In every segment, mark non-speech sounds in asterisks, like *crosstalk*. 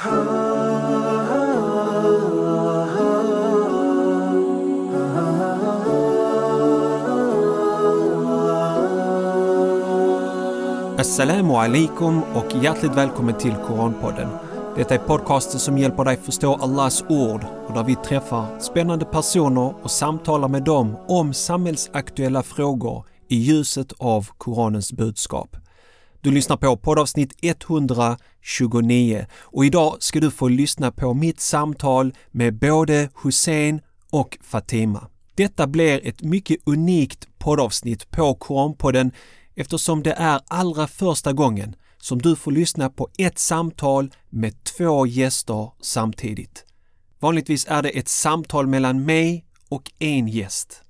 Assalamu alaikum och hjärtligt välkommen till Koranpodden. Detta är podcasten som hjälper dig förstå Allahs ord och där vi träffar spännande personer och samtalar med dem om samhällsaktuella frågor i ljuset av Koranens budskap. Du lyssnar på poddavsnitt 129 och idag ska du få lyssna på mitt samtal med både Hussein och Fatima. Detta blir ett mycket unikt poddavsnitt på Koranpodden eftersom det är allra första gången som du får lyssna på ett samtal med två gäster samtidigt. Vanligtvis är det ett samtal mellan mig och en gäst.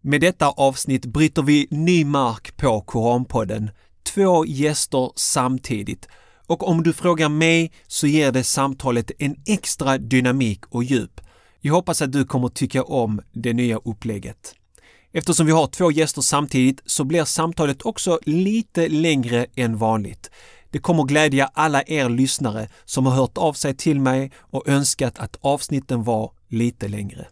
Med detta avsnitt bryter vi ny mark på Koranpodden. Två gäster samtidigt. Och om du frågar mig så ger det samtalet en extra dynamik och djup. Jag hoppas att du kommer tycka om det nya upplägget. Eftersom vi har två gäster samtidigt så blir samtalet också lite längre än vanligt. Det kommer glädja alla er lyssnare som har hört av sig till mig och önskat att avsnitten var lite längre.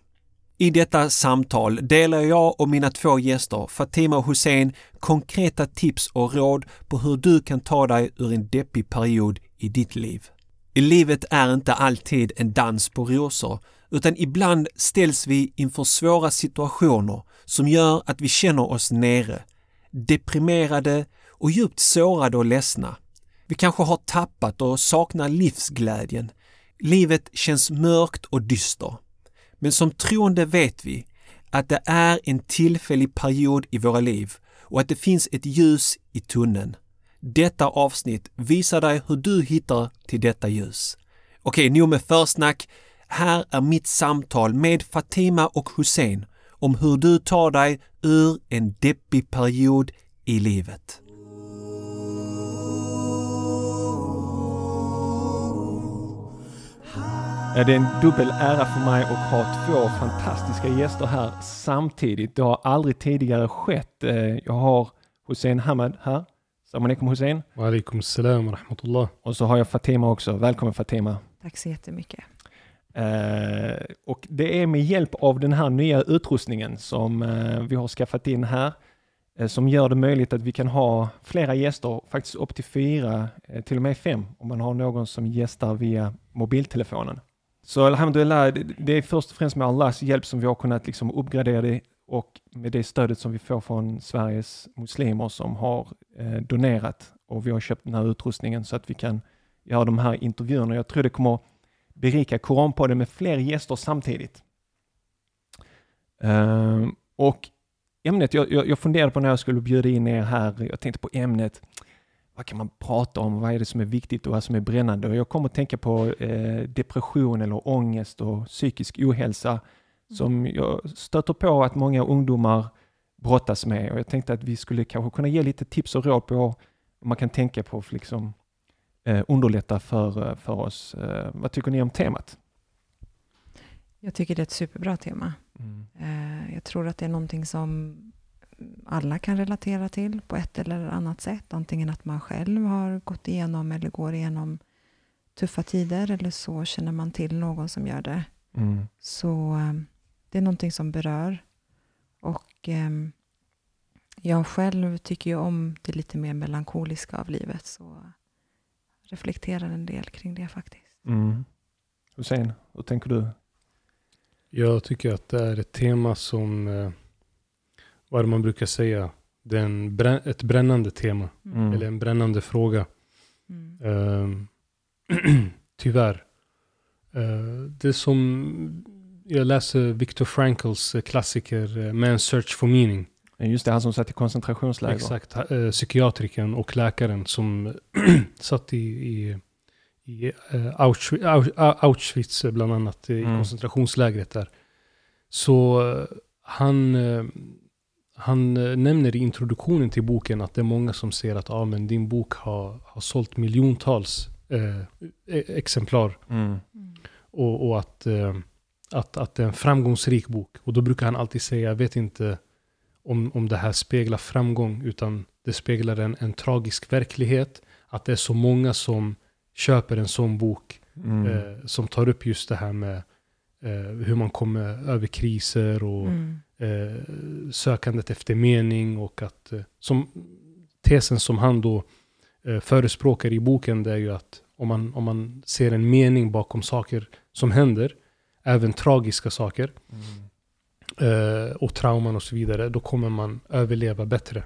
I detta samtal delar jag och mina två gäster, Fatima och Hussein, konkreta tips och råd på hur du kan ta dig ur en deppig period i ditt liv. Livet är inte alltid en dans på rosor, utan ibland ställs vi inför svåra situationer som gör att vi känner oss nere, deprimerade och djupt sårade och ledsna. Vi kanske har tappat och saknar livsglädjen. Livet känns mörkt och dyster. Men som troende vet vi att det är en tillfällig period i våra liv och att det finns ett ljus i tunneln. Detta avsnitt visar dig hur du hittar till detta ljus. Okej, nog med försnack. Här är mitt samtal med Fatima och Hussein om hur du tar dig ur en deppig period i livet. Det är en dubbel ära för mig att ha två fantastiska gäster här samtidigt. Det har aldrig tidigare skett. Eh, jag har Hussein Hamad här. Salam alaikum Hussein. Wa alaikum salam wa rahmatullah. Och så har jag Fatima också. Välkommen Fatima. Tack så jättemycket. Eh, och det är med hjälp av den här nya utrustningen som eh, vi har skaffat in här eh, som gör det möjligt att vi kan ha flera gäster, faktiskt upp till fyra, till och med fem om man har någon som gästar via mobiltelefonen. Så alhamdulillah, det, är först och främst med Allahs hjälp som vi har kunnat liksom uppgradera det och med det stödet som vi får från Sveriges muslimer som har eh, donerat och vi har köpt den här utrustningen så att vi kan göra de här intervjuerna. Jag tror det kommer berika Koranpodden med fler gäster samtidigt. Eh, och ämnet, jag, jag, jag funderade på när jag skulle bjuda in er här, jag tänkte på ämnet, vad kan man prata om, vad är det som är viktigt och vad som är brännande? Och jag kom att tänka på eh, depression eller ångest och psykisk ohälsa mm. som jag stöter på att många ungdomar brottas med och jag tänkte att vi skulle kanske kunna ge lite tips och råd på vad man kan tänka på för liksom, eh, underlätta för, eh, för oss. Eh, vad tycker ni om temat? Jag tycker det är ett superbra tema. Mm. Eh, jag tror att det är någonting som alla kan relatera till på ett eller annat sätt. Antingen att man själv har gått igenom eller går igenom tuffa tider eller så känner man till någon som gör det. Mm. Så eh, det är någonting som berör. Och eh, jag själv tycker ju om det lite mer melankoliska av livet. Så reflekterar en del kring det faktiskt. Mm. Hussein, hur tänker du? Jag tycker att det är ett tema som, eh, vad man brukar säga, det är en ett brännande tema. Mm. Eller en brännande fråga. Mm. Uh, *clears throat* tyvärr. Uh, det är som, jag läser Viktor Frankls klassiker uh, Man's Search for Meaning. Just det, han som satt i koncentrationsläger. Exakt, äh, psykiatrikern och läkaren som *clears throat* satt i, i, i Auschwitz, Auschwitz, bland annat, mm. i koncentrationslägret där. Så han, han nämner i introduktionen till boken att det är många som ser att ah, men din bok har, har sålt miljontals e-, exemplar. Mm. Och, och att, att, att det är en framgångsrik bok. Och då brukar han alltid säga, jag vet inte om, om det här speglar framgång, utan det speglar en, en tragisk verklighet. Att det är så många som köper en sån bok. Mm. som tar upp just det här med eh, hur man kommer över kriser och Mm. Eh, sökandet efter mening och att eh, som tesen som han då eh, förespråkar i boken det är ju att om man, om man ser en mening bakom saker som händer, även tragiska saker eh, och trauman och så vidare, då kommer man överleva bättre.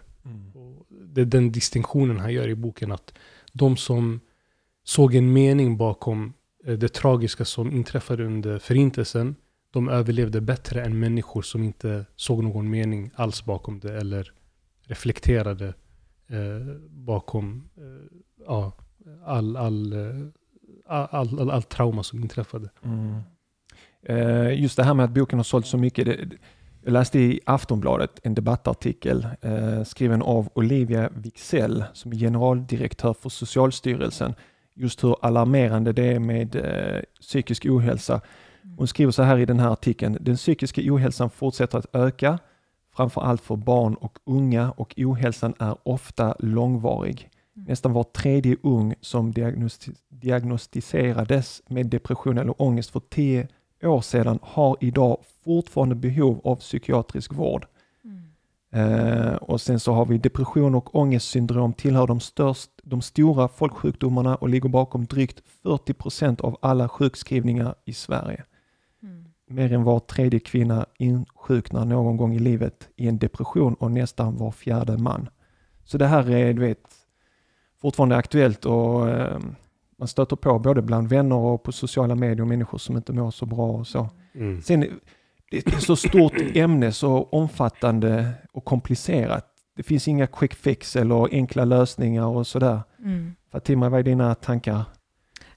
Och det är den distinktionen han gör i boken att de som såg en mening bakom det tragiska som inträffade under förintelsen, de överlevde bättre än människor som inte såg någon mening alls bakom det eller reflekterade eh, bakom eh, ja, all, all, eh, all, all, all, all trauma som inträffade. Mm. Eh, Just det här med att boken har sålt så mycket. Det, jag läste i Aftonbladet en debattartikel eh, skriven av Olivia Wixell som är generaldirektör för Socialstyrelsen. Just hur alarmerande det är med eh, psykisk ohälsa. Hon skriver så här i den här artikeln. Den psykiska ohälsan fortsätter att öka, framför allt för barn och unga och ohälsan är ofta långvarig. Nästan var tredje ung som diagnosti- diagnostiserades med depression eller ångest för tio år sedan har idag fortfarande behov av psykiatrisk vård. Mm. Eh, och sen så har vi depression och ångestsyndrom tillhör de, störst, de stora folksjukdomarna och ligger bakom drygt 40 procent av alla sjukskrivningar i Sverige. Mer än var tredje kvinna insjuknar någon gång i livet i en depression och nästan var fjärde man. Så det här är, du vet, fortfarande aktuellt och eh, man stöter på både bland vänner och på sociala medier människor som inte mår så bra och så. Mm. Sen, det är ett så stort ämne, så omfattande och komplicerat. Det finns inga quick fix eller enkla lösningar och sådär. Mm. Fatima, vad är dina tankar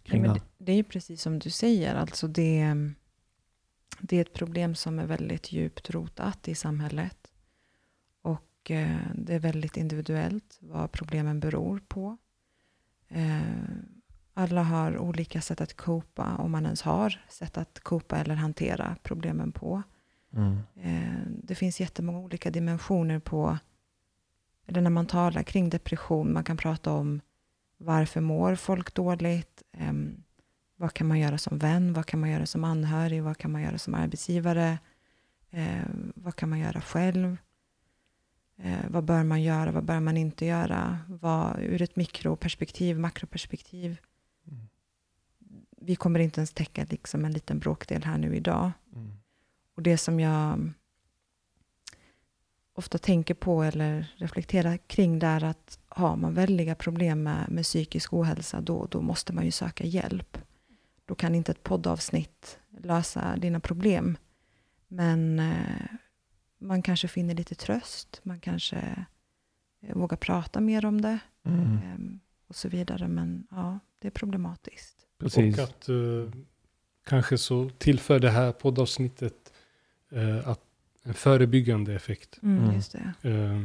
kring Nej, det men här? det, det är ju precis som du säger, alltså det, det är ett problem som är väldigt djupt rotat i samhället. Och eh, det är väldigt individuellt vad problemen beror på. Eh, alla har olika sätt att copa, om man ens har sätt att copa eller hantera problemen på. Mm. Eh, det finns jättemånga olika dimensioner på, eller när man talar kring depression, man kan prata om varför mår folk dåligt? Em, vad kan man göra som vän? Vad kan man göra som anhörig? Vad kan man göra som arbetsgivare? Eh, vad kan man göra själv? Eh, vad bör man göra? Vad bör man inte göra? Vad, ur ett mikroperspektiv, makroperspektiv. Mm. Vi kommer inte ens täcka liksom en liten bråkdel här nu idag. Mm. Och det som jag ofta tänker på eller reflekterar kring det är att har man väldiga problem med, med psykisk ohälsa då, då måste man ju söka hjälp. Då kan inte ett poddavsnitt lösa dina problem. Men eh, man kanske finner lite tröst, man kanske eh, vågar prata mer om det Mm. eh, och så vidare. Men ja, det är problematiskt. Precis. Och att eh, kanske så tillför det här poddavsnittet eh, att en förebyggande effekt. Mm. Just det. Eh,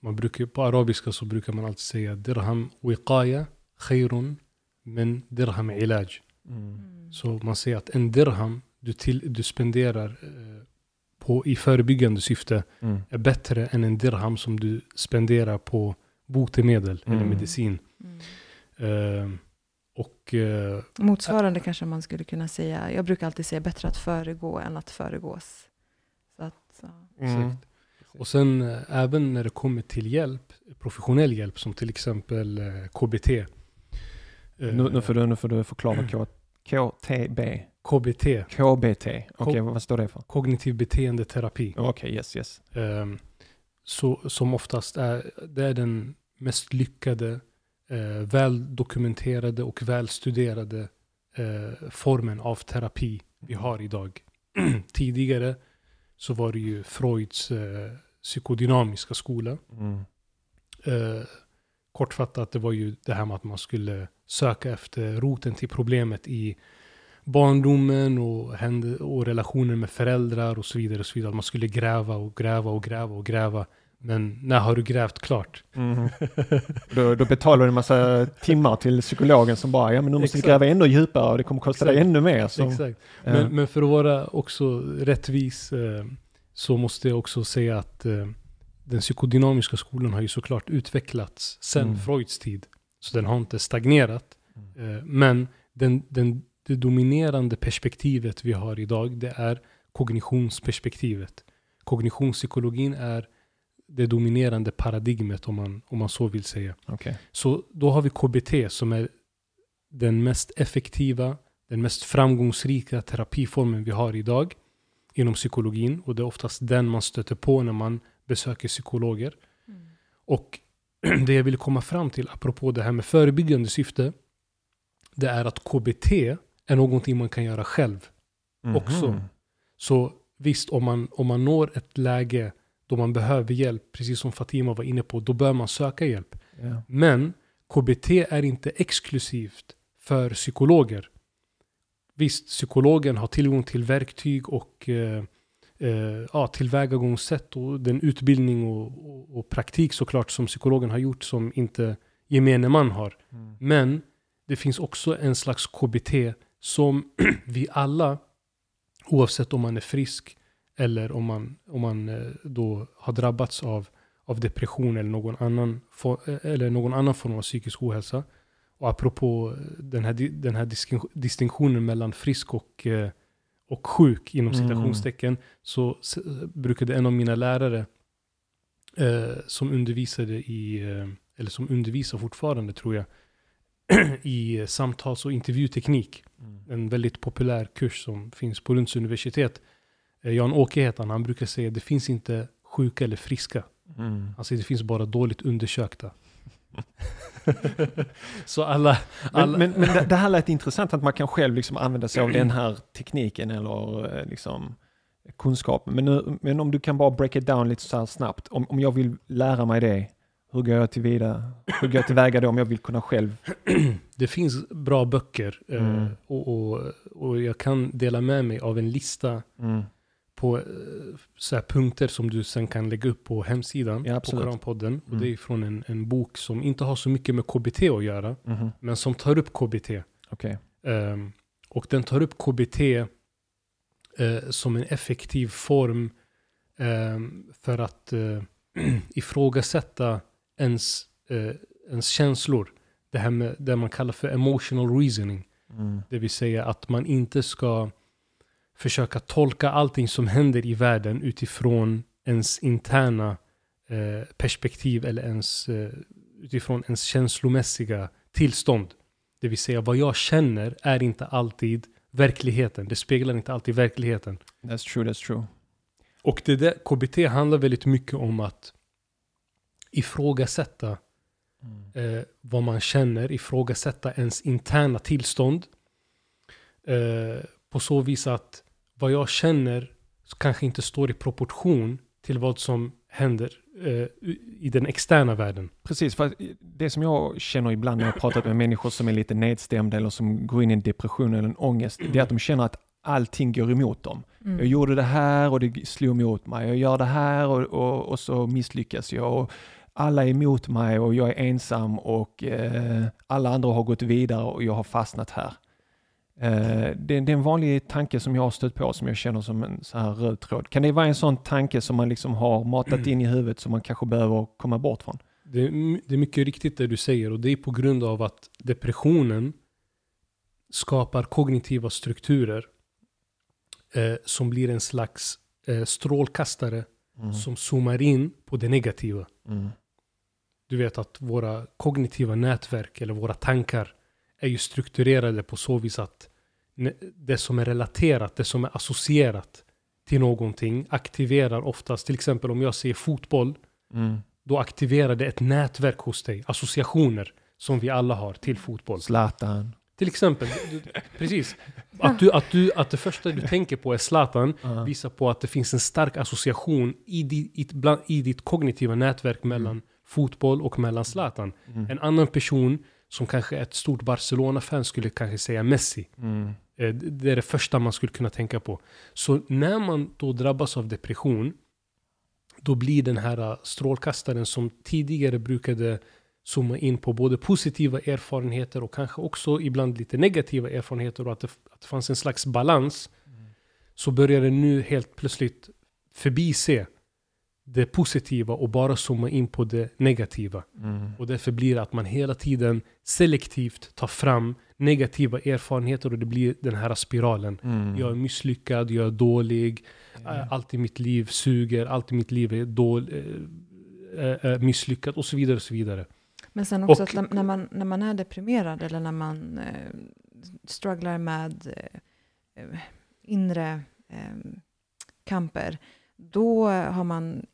man brukar, på arabiska så brukar man alltid säga dirham wiqaya khairun men dirham ilaj. Mm. Mm. Så man säger att en dirham du, till, du spenderar eh, på, i förebyggande syfte Mm. är bättre än en dirham som du spenderar på botemedel eller Mm. medicin. Mm. Eh, och eh, Motsvarande kanske man skulle kunna säga. Jag brukar alltid säga bättre att föregå än att föregås. Så att. Mm. Exakt. Och sen även när det kommer till hjälp, professionell hjälp som till exempel KBT. Nu, nu, får du, nu får du förklara K, KTB. KBT, KBT. Okej, K- vad står det för? kognitiv beteendeterapi. Okej, yes, yes. Ehm, så, som oftast är, det är den mest lyckade, eh, väl dokumenterade och välstuderade eh, formen av terapi vi har idag. *clears throat* Tidigare så var det ju Freuds eh, psykodynamiska skola. Mm. Eh, kortfattat, det var ju det här med att man skulle söka efter roten till problemet i barndomen och, hände, och relationer med föräldrar och så vidare. Och så vidare. Att man skulle gräva och gräva och gräva och gräva. Men när har du grävt klart? Mm. Då, då betalar du en massa timmar till psykologen som bara, ja men nu måste Exakt. gräva ännu djupare och det kommer kosta dig Exakt. ännu mer. Så, Exakt. eh, Men, men för att vara också rättvis eh, så måste jag också säga att eh, den psykodynamiska skolan har ju såklart utvecklats sedan Mm. Freuds tid. Så den har inte stagnerat. Mm. Eh, men den, den det dominerande perspektivet vi har idag, det är kognitionsperspektivet. Kognitionspsykologin är det dominerande paradigmet om man, om man så vill säga. Okay. Så då har vi KBT som är den mest effektiva, den mest framgångsrika terapiformen vi har idag inom psykologin. Och det är oftast den man stöter på när man besöker psykologer. Mm. Och *clears throat* det jag vill komma fram till, apropå det här med förebyggande syfte, det är att KBT är någonting man kan göra själv mm också. Så visst, om man, om man når ett läge då man behöver hjälp, precis som Fatima var inne på, då bör man söka hjälp. Yeah. Men KBT är inte exklusivt för psykologer. Visst, psykologen har tillgång till verktyg och eh, eh, ja, tillvägagångssätt och den utbildning och, och, och, praktik såklart som psykologen har gjort som inte gemene man har. Mm. Men det finns också en slags KBT som *clears throat* vi alla, oavsett om man är frisk eller om man, om man eh, då har drabbats av, av depression eller någon, annan for, eh, eller någon annan form av psykisk ohälsa. Och apropå den här, den här distinktionen mellan frisk och, eh, och sjuk inom mm. citationstecken mm. så brukade en av mina lärare eh, som undervisade i, eh, eller som undervisar fortfarande tror jag, *clears throat* i samtals och intervjuteknik. Mm. En väldigt populär kurs som finns på Lunds universitet. Eh, Jan-Åke heter han, han brukar säga att det finns inte sjuka eller friska. Mm. Alltså det finns bara dåligt undersökta. *laughs* *laughs* så alla... alla men, men, men, det här lät intressant att man kan själv liksom använda sig av den här tekniken eller eh, liksom kunskapen. Men, nu, men om du kan bara break it down lite så här snabbt. Om, om jag vill lära mig det, hur går jag tillvida? Hur går jag tillväga då om jag vill kunna själv? *clears throat* Det finns bra böcker eh, mm. och, och, och, jag kan dela med mig av en lista mm på eh, så punkter som du sen kan lägga upp på hemsidan ja, på Koranpodden. Mm. Och det är från en, en bok som inte har så mycket med KBT att göra, mm. men som tar upp KBT. Okay. Um, ehm, och den tar upp KBT uh, eh, som en effektiv form um, för att uh, *clears throat* ifrågasätta ens, uh, ens känslor. Det här med det man kallar för emotional reasoning. Mm. Det vill säga att man inte ska försöka tolka allting som händer i världen utifrån ens interna eh, perspektiv eller ens, eh, utifrån ens känslomässiga tillstånd. Det vill säga vad jag känner är inte alltid verkligheten. Det speglar inte alltid verkligheten. That's true, that's true. Och det där, KBT handlar väldigt mycket om att ifrågasätta mm. eh, vad man känner, ifrågasätta ens interna tillstånd. Eh, på så vis att vad jag känner kanske inte står i proportion till vad som händer eh, i den externa världen. Precis, för det som jag känner ibland när jag pratat med människor som är lite nedstämda eller som går in i en depression eller en ångest, det är att de känner att allting går emot dem. Mm. Jag gjorde det här och det slog emot mig. Jag gör det här och, och, och så misslyckas jag. Och alla är emot mig och jag är ensam och eh, alla andra har gått vidare och jag har fastnat här. Eh, det, är en vanlig tanke som jag har stött på som jag känner som en så här röd tråd. Kan det vara en sån tanke som man liksom har matat in i huvudet som man kanske behöver komma bort från? Det är, det är mycket riktigt det du säger och det är på grund av att depressionen skapar kognitiva strukturer eh, som blir en slags eh, strålkastare mm. som zoomar in på det negativa. Mm. Du vet att våra kognitiva nätverk eller våra tankar är ju strukturerade på så vis att det som är relaterat, det som är associerat till någonting aktiverar oftast, till exempel om jag ser fotboll, mm. då aktiverar det ett nätverk hos dig, associationer som vi alla har till fotboll. Zlatan. Till exempel, du, *laughs* precis. Att, du, att, du, att det första du tänker på är Zlatan uh -huh. visar på att det finns en stark association i, di, i, bland, i ditt kognitiva nätverk mellan mm. fotboll och mellan Zlatan. Mm. En annan person som kanske ett stort Barcelona-fan skulle kanske säga Messi. Mm. Eh, det är det första man skulle kunna tänka på. Så när man då drabbas av depression, då blir den här eh, strålkastaren som tidigare brukade zooma in på både positiva erfarenheter och kanske också ibland lite negativa erfarenheter och att det, att det fanns en slags balans. Mm. Så börjar det nu helt plötsligt förbise det positiva och bara zooma in på det negativa. Mm. Och därför blir det att man hela tiden selektivt tar fram negativa erfarenheter och det blir den här spiralen. Mm. Jag är misslyckad, jag är dålig, Ja. allt i mitt liv suger, allt i mitt liv är dål, eh, eh, eh, misslyckat och så vidare. Och så vidare. Men sen också Och- att när- man, när man är deprimerad eller när man eh, strugglar med eh, inre eh, kamper, då har man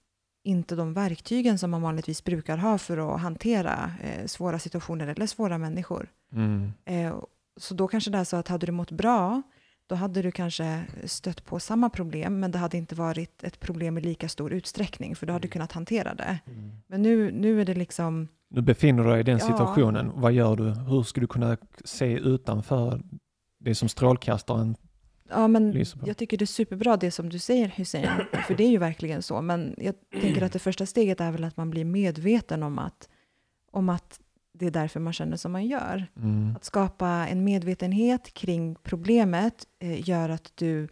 inte de verktygen som man vanligtvis brukar ha för att hantera eh, svåra situationer eller svåra människor. Mm. Eh, så då kanske det är så att hade du mått bra, då hade du kanske stött på samma problem, men det hade inte varit ett problem i lika stor utsträckning, för du hade kunnat hantera det. Men nu, nu är det liksom, Du befinner dig i den Ja. situationen. Vad gör du? Hur ska du kunna se utanför det som strålkastaren ja men jag tycker det är superbra det som du säger Hussein, *clears throat* för det är ju verkligen så, men jag tänker att det första steget är väl att man blir medveten om att, om att det är därför man känner som man gör. Mm. Att skapa en medvetenhet kring problemet eh, gör att du,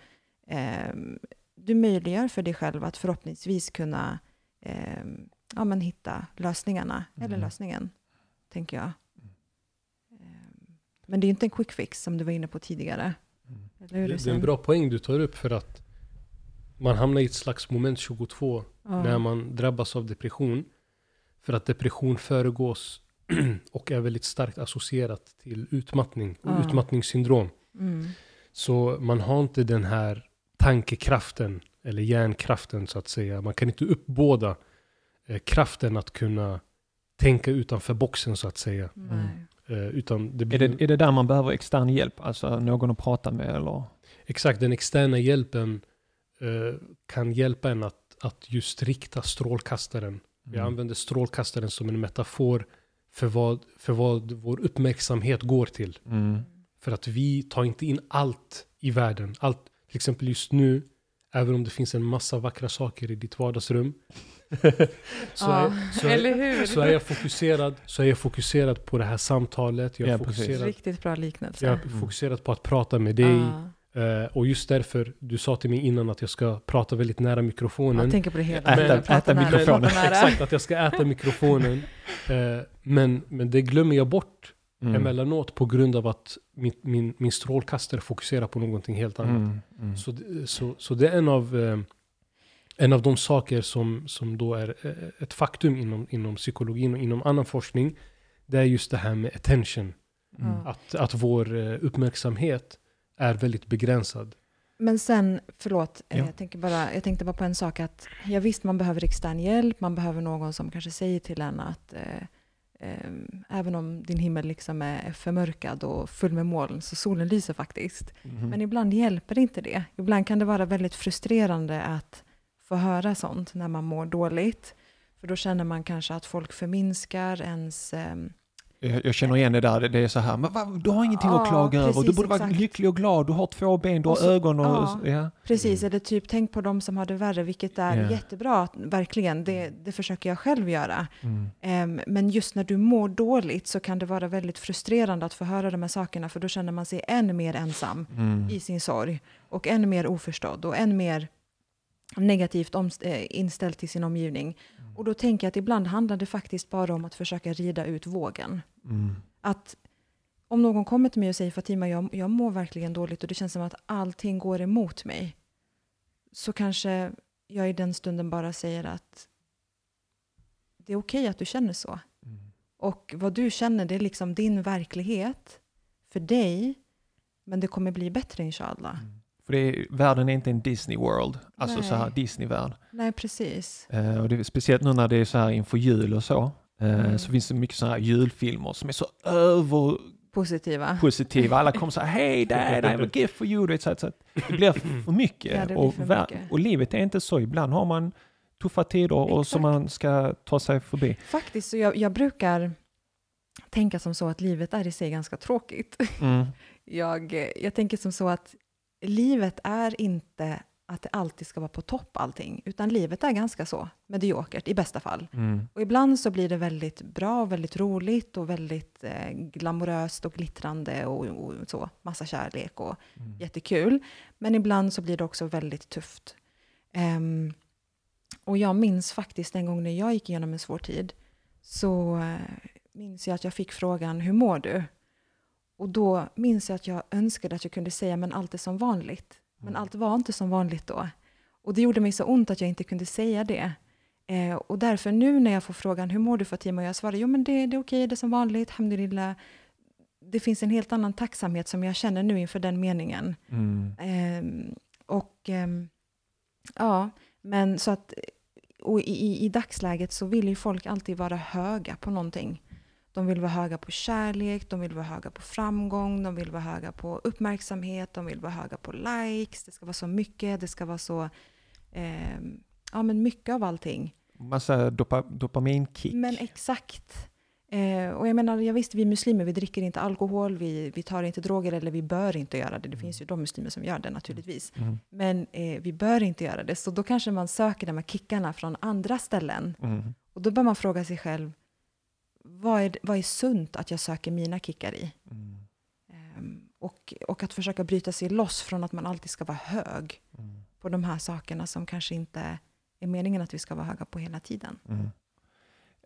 eh, du möjliggör för dig själv att förhoppningsvis kunna eh, ja, men hitta lösningarna, eller Mm. lösningen, tänker jag. Eh, men det är inte en quick fix som du var inne på tidigare. Mm. Eller hur, Det, det är en bra poäng du tar upp för att man hamnar i ett slags moment 22 Ja. när man drabbas av depression. För att depression föregås *clears throat* och är väldigt starkt associerat till utmattning och Ja. utmattningssyndrom. Mm. Så man har inte den här tankekraften eller hjärnkraften så att säga. Man kan inte uppbåda eh, kraften att kunna tänka utanför boxen så att säga. Nej. Eh, utan det Är, blir, det, är det där man behöver extern hjälp? Alltså någon att prata med eller? Exakt, den externa hjälpen eh, kan hjälpa en att, att just rikta strålkastaren. Jag Mm. använder strålkastaren som en metafor för vad, för vad vår uppmärksamhet går till. Mm. För att vi tar inte in allt i världen. Allt, till exempel just nu, även om det finns en massa vackra saker i ditt vardagsrum. *laughs* så, Ja, är, så, eller hur? så är jag fokuserad Så är jag fokuserad på det här samtalet. Jag är, Ja, fokuserad, Riktigt bra liknelse. jag är fokuserad på att prata med dig. Ja. Eh, och just därför, du sa till mig innan att jag ska prata väldigt nära mikrofonen. Jag tänker på det hela Äta- tiden. Prata äta nära, mikrofonen. *laughs* Exakt, att jag ska äta mikrofonen. *laughs* Eh, men, men det glömmer jag bort Mm. emellanåt på grund av att min, min, min strålkastare fokuserar på någonting helt annat. Mm. Mm. Så, det- så, så det är en av, eh, en av de saker som, som då är eh, ett faktum inom, inom psykologin och inom annan forskning. Det är just det här med attention. Mm. Att, att vår eh, uppmärksamhet är väldigt begränsad. Men sen, förlåt, eh, Ja. jag, tänker bara, jag tänkte bara på en sak att ja, visst, man behöver extern hjälp, man behöver någon som kanske säger till en att eh, eh, även om din himmel liksom är förmörkad och full med moln så solen lyser faktiskt. Mm. Men ibland hjälper inte det. Ibland kan det vara väldigt frustrerande att få höra sånt när man mår dåligt. För då känner man kanske att folk förminskar ens... ehm, Jag, jag känner igen det där, det- är så här, men vad, du har ingenting Ja, att klaga över, du precis, borde vara exakt. lycklig och glad, du har två ben, du har Och så- ögon och... ja. Ja. Precis, Mm. eller typ tänk på de som har det värre, vilket är Ja. jättebra, verkligen. Det, det försöker jag själv göra. Mm. Ehm, men just när du mår dåligt så kan det vara väldigt frustrerande att få höra de här sakerna, för då känner man sig än mer ensam Mm. i sin sorg och än mer oförstådd och än mer negativt eh, inställd till sin omgivning. Och då tänker jag att ibland handlar det faktiskt bara om att försöka rida ut vågen. Mm. Att om någon kommer till mig och säger Fatima, jag, jag mår verkligen dåligt och det känns som att allting går emot mig. Så kanske jag i den stunden bara säger att det är okej att du känner så. Mm. Och vad du känner, det är liksom din verklighet för dig. Men det kommer bli bättre inshallah. För det är, världen är inte en Disney World, alltså Nej. så här Disney-värld. Nej, precis. Eh, och det är speciellt nu när det är så här inför jul och så, eh, Mm. så finns det mycket så här julfilmer som är så överpositiva. Positiva. Alla kommer så här, *laughs* hej dad, I have a gift for you. Du vet, så så det blir för *clears throat* mycket. Ja, det blir och, för mycket. och livet är inte så. Ibland har man tuffa tider och som man ska ta sig förbi. Faktiskt, så jag, jag brukar tänka som så att livet är i sig ganska tråkigt. Mm. *laughs* Jag, jag tänker som så att livet är inte att det alltid ska vara på topp allting, utan livet är ganska så mediokert i bästa fall. Mm. Och ibland så blir det väldigt bra, väldigt roligt och väldigt eh, glamoröst och glittrande och, och så, massa kärlek och Mm. jättekul. Men ibland så blir det också väldigt tufft. Ehm, och jag minns faktiskt en gång när jag gick igenom en svår tid, så eh, minns jag att jag fick frågan, hur mår du? Och då minns jag att jag önskade att jag kunde säga, men allt är som vanligt. Men Mm. allt var inte som vanligt då. Och det gjorde mig så ont att jag inte kunde säga det. Eh, och därför nu när jag får frågan, hur mår du Fatima? Och jag svarar, jo men det, det är okej, det är som vanligt, alhamdulillah. Det finns en helt annan tacksamhet som jag känner nu inför den meningen. Mm. Ehm, och ehm, ja, men så att och i, i, i dagsläget så vill ju folk alltid vara höga på någonting. De vill vara höga på kärlek, de vill vara höga på framgång, de vill vara höga på uppmärksamhet, de vill vara höga på likes, det ska vara så mycket, det ska vara så, ehm, ja men mycket av allting. Massa dopa, dopaminkick. Men exakt. Eh, och jag menar, jag visste vi muslimer, vi dricker inte alkohol, vi, vi tar inte droger eller vi bör inte göra det. Det finns ju de muslimer som gör det naturligtvis. Mm. Men eh, vi bör inte göra det. Så då kanske man söker de här kickarna från andra ställen. Mm. Och då bör man fråga sig själv, vad är, vad är sunt att jag söker mina kickar i? Mm. Ehm, och, och att försöka bryta sig loss från att man alltid ska vara hög Mm. på de här sakerna som kanske inte är meningen att vi ska vara höga på hela tiden. Mm.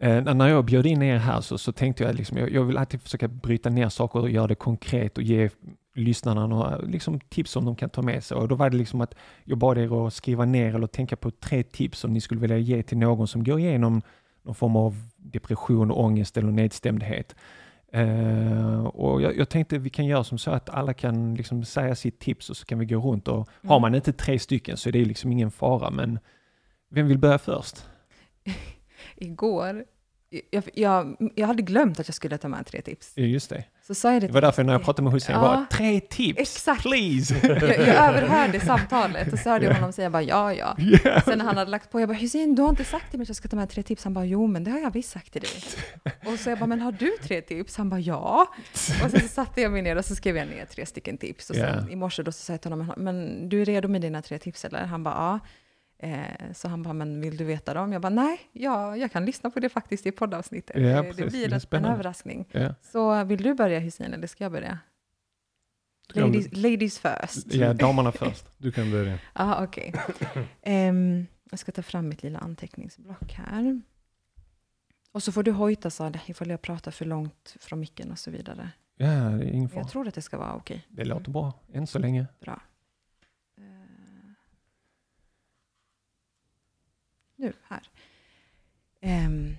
Eh, när jag bjöd in er här så, så tänkte jag liksom, jag, jag vill alltid försöka bryta ner saker och göra det konkret och ge lyssnarna några liksom, tips som de kan ta med sig. Och då var det liksom att jag bad er att skriva ner eller tänka på tre tips som ni skulle vilja ge till någon som går igenom någon form av depression, ångest eller nedstämdhet. Eh, och jag, jag tänkte vi kan göra som så att alla kan liksom säga sitt tips och så kan vi gå runt och har Mm. man inte tre stycken så är det liksom ingen fara men vem vill börja först? *laughs* Igår, jag, jag, jag hade glömt att jag skulle ta med tre tips. Just det. Så sa jag det Det var därför när jag pratade med Hussein, jag Ja, bara tre tips, exakt. please! jag, jag överhörde samtalet och så hörde jag honom säga bara ja, ja. Yeah. Sen när han hade lagt på, jag bara Hussein, du har inte sagt till mig att jag ska ta med tre tips. Han bara jo, men det har jag visst sagt till dig. Och så jag bara, men har du tre tips? Han bara ja. Och sen så satte jag mig ner och så skrev jag ner tre stycken tips. Och sen Ja. i morse då så sa jag till honom, men du är redo med dina tre tips eller? Han bara ja. Eh, så han bara, men vill du veta dem? Jag bara, nej, ja, jag kan lyssna på det faktiskt i poddavsnittet. Ja, Eh, precis. det Det blir är en, spännande. överraskning. Ja. Så vill du börja Hussein eller ska jag börja? Du Ladies, ladies first. ja, damerna först. du kan börja. *laughs* Ja, okej. Ehm, jag ska ta fram mitt lilla anteckningsblock här. Och så får du hojta Sade ifall jag pratar för långt från micken och så vidare. Ja, det är ingen fara. jag tror att det ska vara okej. Det låter bra, än så länge. Bra. Nu, här. Um,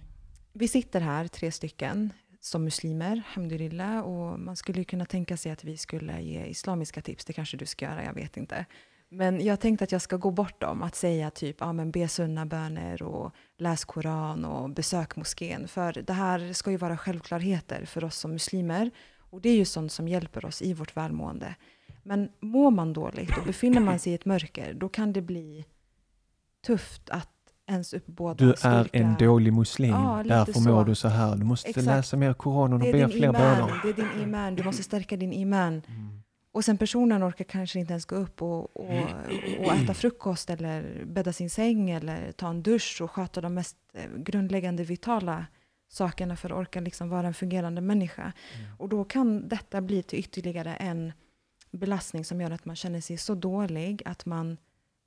vi sitter här, tre stycken, som muslimer, alhamdulillah, och man skulle kunna tänka sig att vi skulle ge islamiska tips. Det kanske du ska göra, jag vet inte. Men jag tänkte att jag ska gå bortom att säga typ, ah, men be sunna böner och läs koran och besök moskén. För det här ska ju vara självklarheter för oss som muslimer. Och det är ju sånt som hjälper oss i vårt välmående. Men mår man dåligt och befinner man sig i ett mörker, då kan det bli tufft att ens uppbåda Du är styrka. en dålig muslim, Ja, därför så. mår du så här. Du måste Exakt. läsa mer Koranen och be fler böner. det är din iman, du måste stärka din iman. Mm. Och sen personen orkar kanske inte ens gå upp och, och, och äta frukost eller bädda sin säng eller ta en dusch och sköta de mest eh, grundläggande vitala sakerna för att orka liksom vara en fungerande människa. Mm. Och då kan detta bli till ytterligare en belastning som gör att man känner sig så dålig att man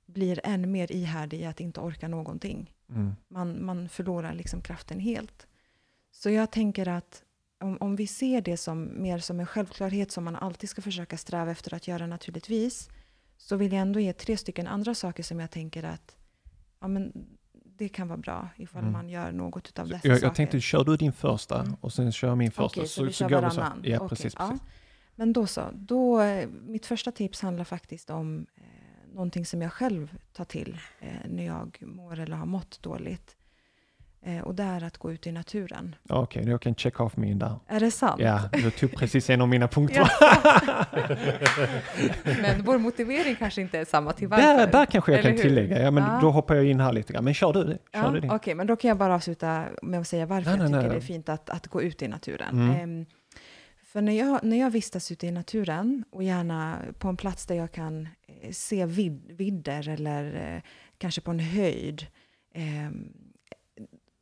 blir än mer ihärdig i att inte orka någonting. Mm. Man, man förlorar liksom kraften helt. Så jag tänker att om, om vi ser det som mer som en självklarhet som man alltid ska försöka sträva efter att göra naturligtvis, så vill jag ändå ge tre stycken andra saker som jag tänker att ja, men det kan vara bra ifall Mm. man gör något av dessa Jag, saker. jag tänkte, kör du din första Mm. och sen kör jag min första. Okej, så, vi kör går varannan. så. Ja, Okej, precis. ja. precis. Men då så. Då, eh, mitt första tips handlar faktiskt om eh, någonting som jag själv tar till eh, när jag mår eller har mått dåligt. Eh, och det är att gå ut i naturen. Okej, jag kan check off min där. Är det sant? Ja, du tog precis en av mina punkter. *laughs* Men vår motivering kanske inte är samma till varför. Där, där kanske jag Eller kan hur? tillägga. Ja, men Ja. Då hoppar jag in här lite grann. Men kör du det. Ja. Okej, men då kan jag bara avsluta med att säga varför Nej, jag nej, tycker nej. det är fint att, att gå ut i naturen. Mm. Ehm, för när jag, när jag vistas ute i naturen och gärna på en plats där jag kan eh, se vid, vidder eller eh, kanske på en höjd, ehm,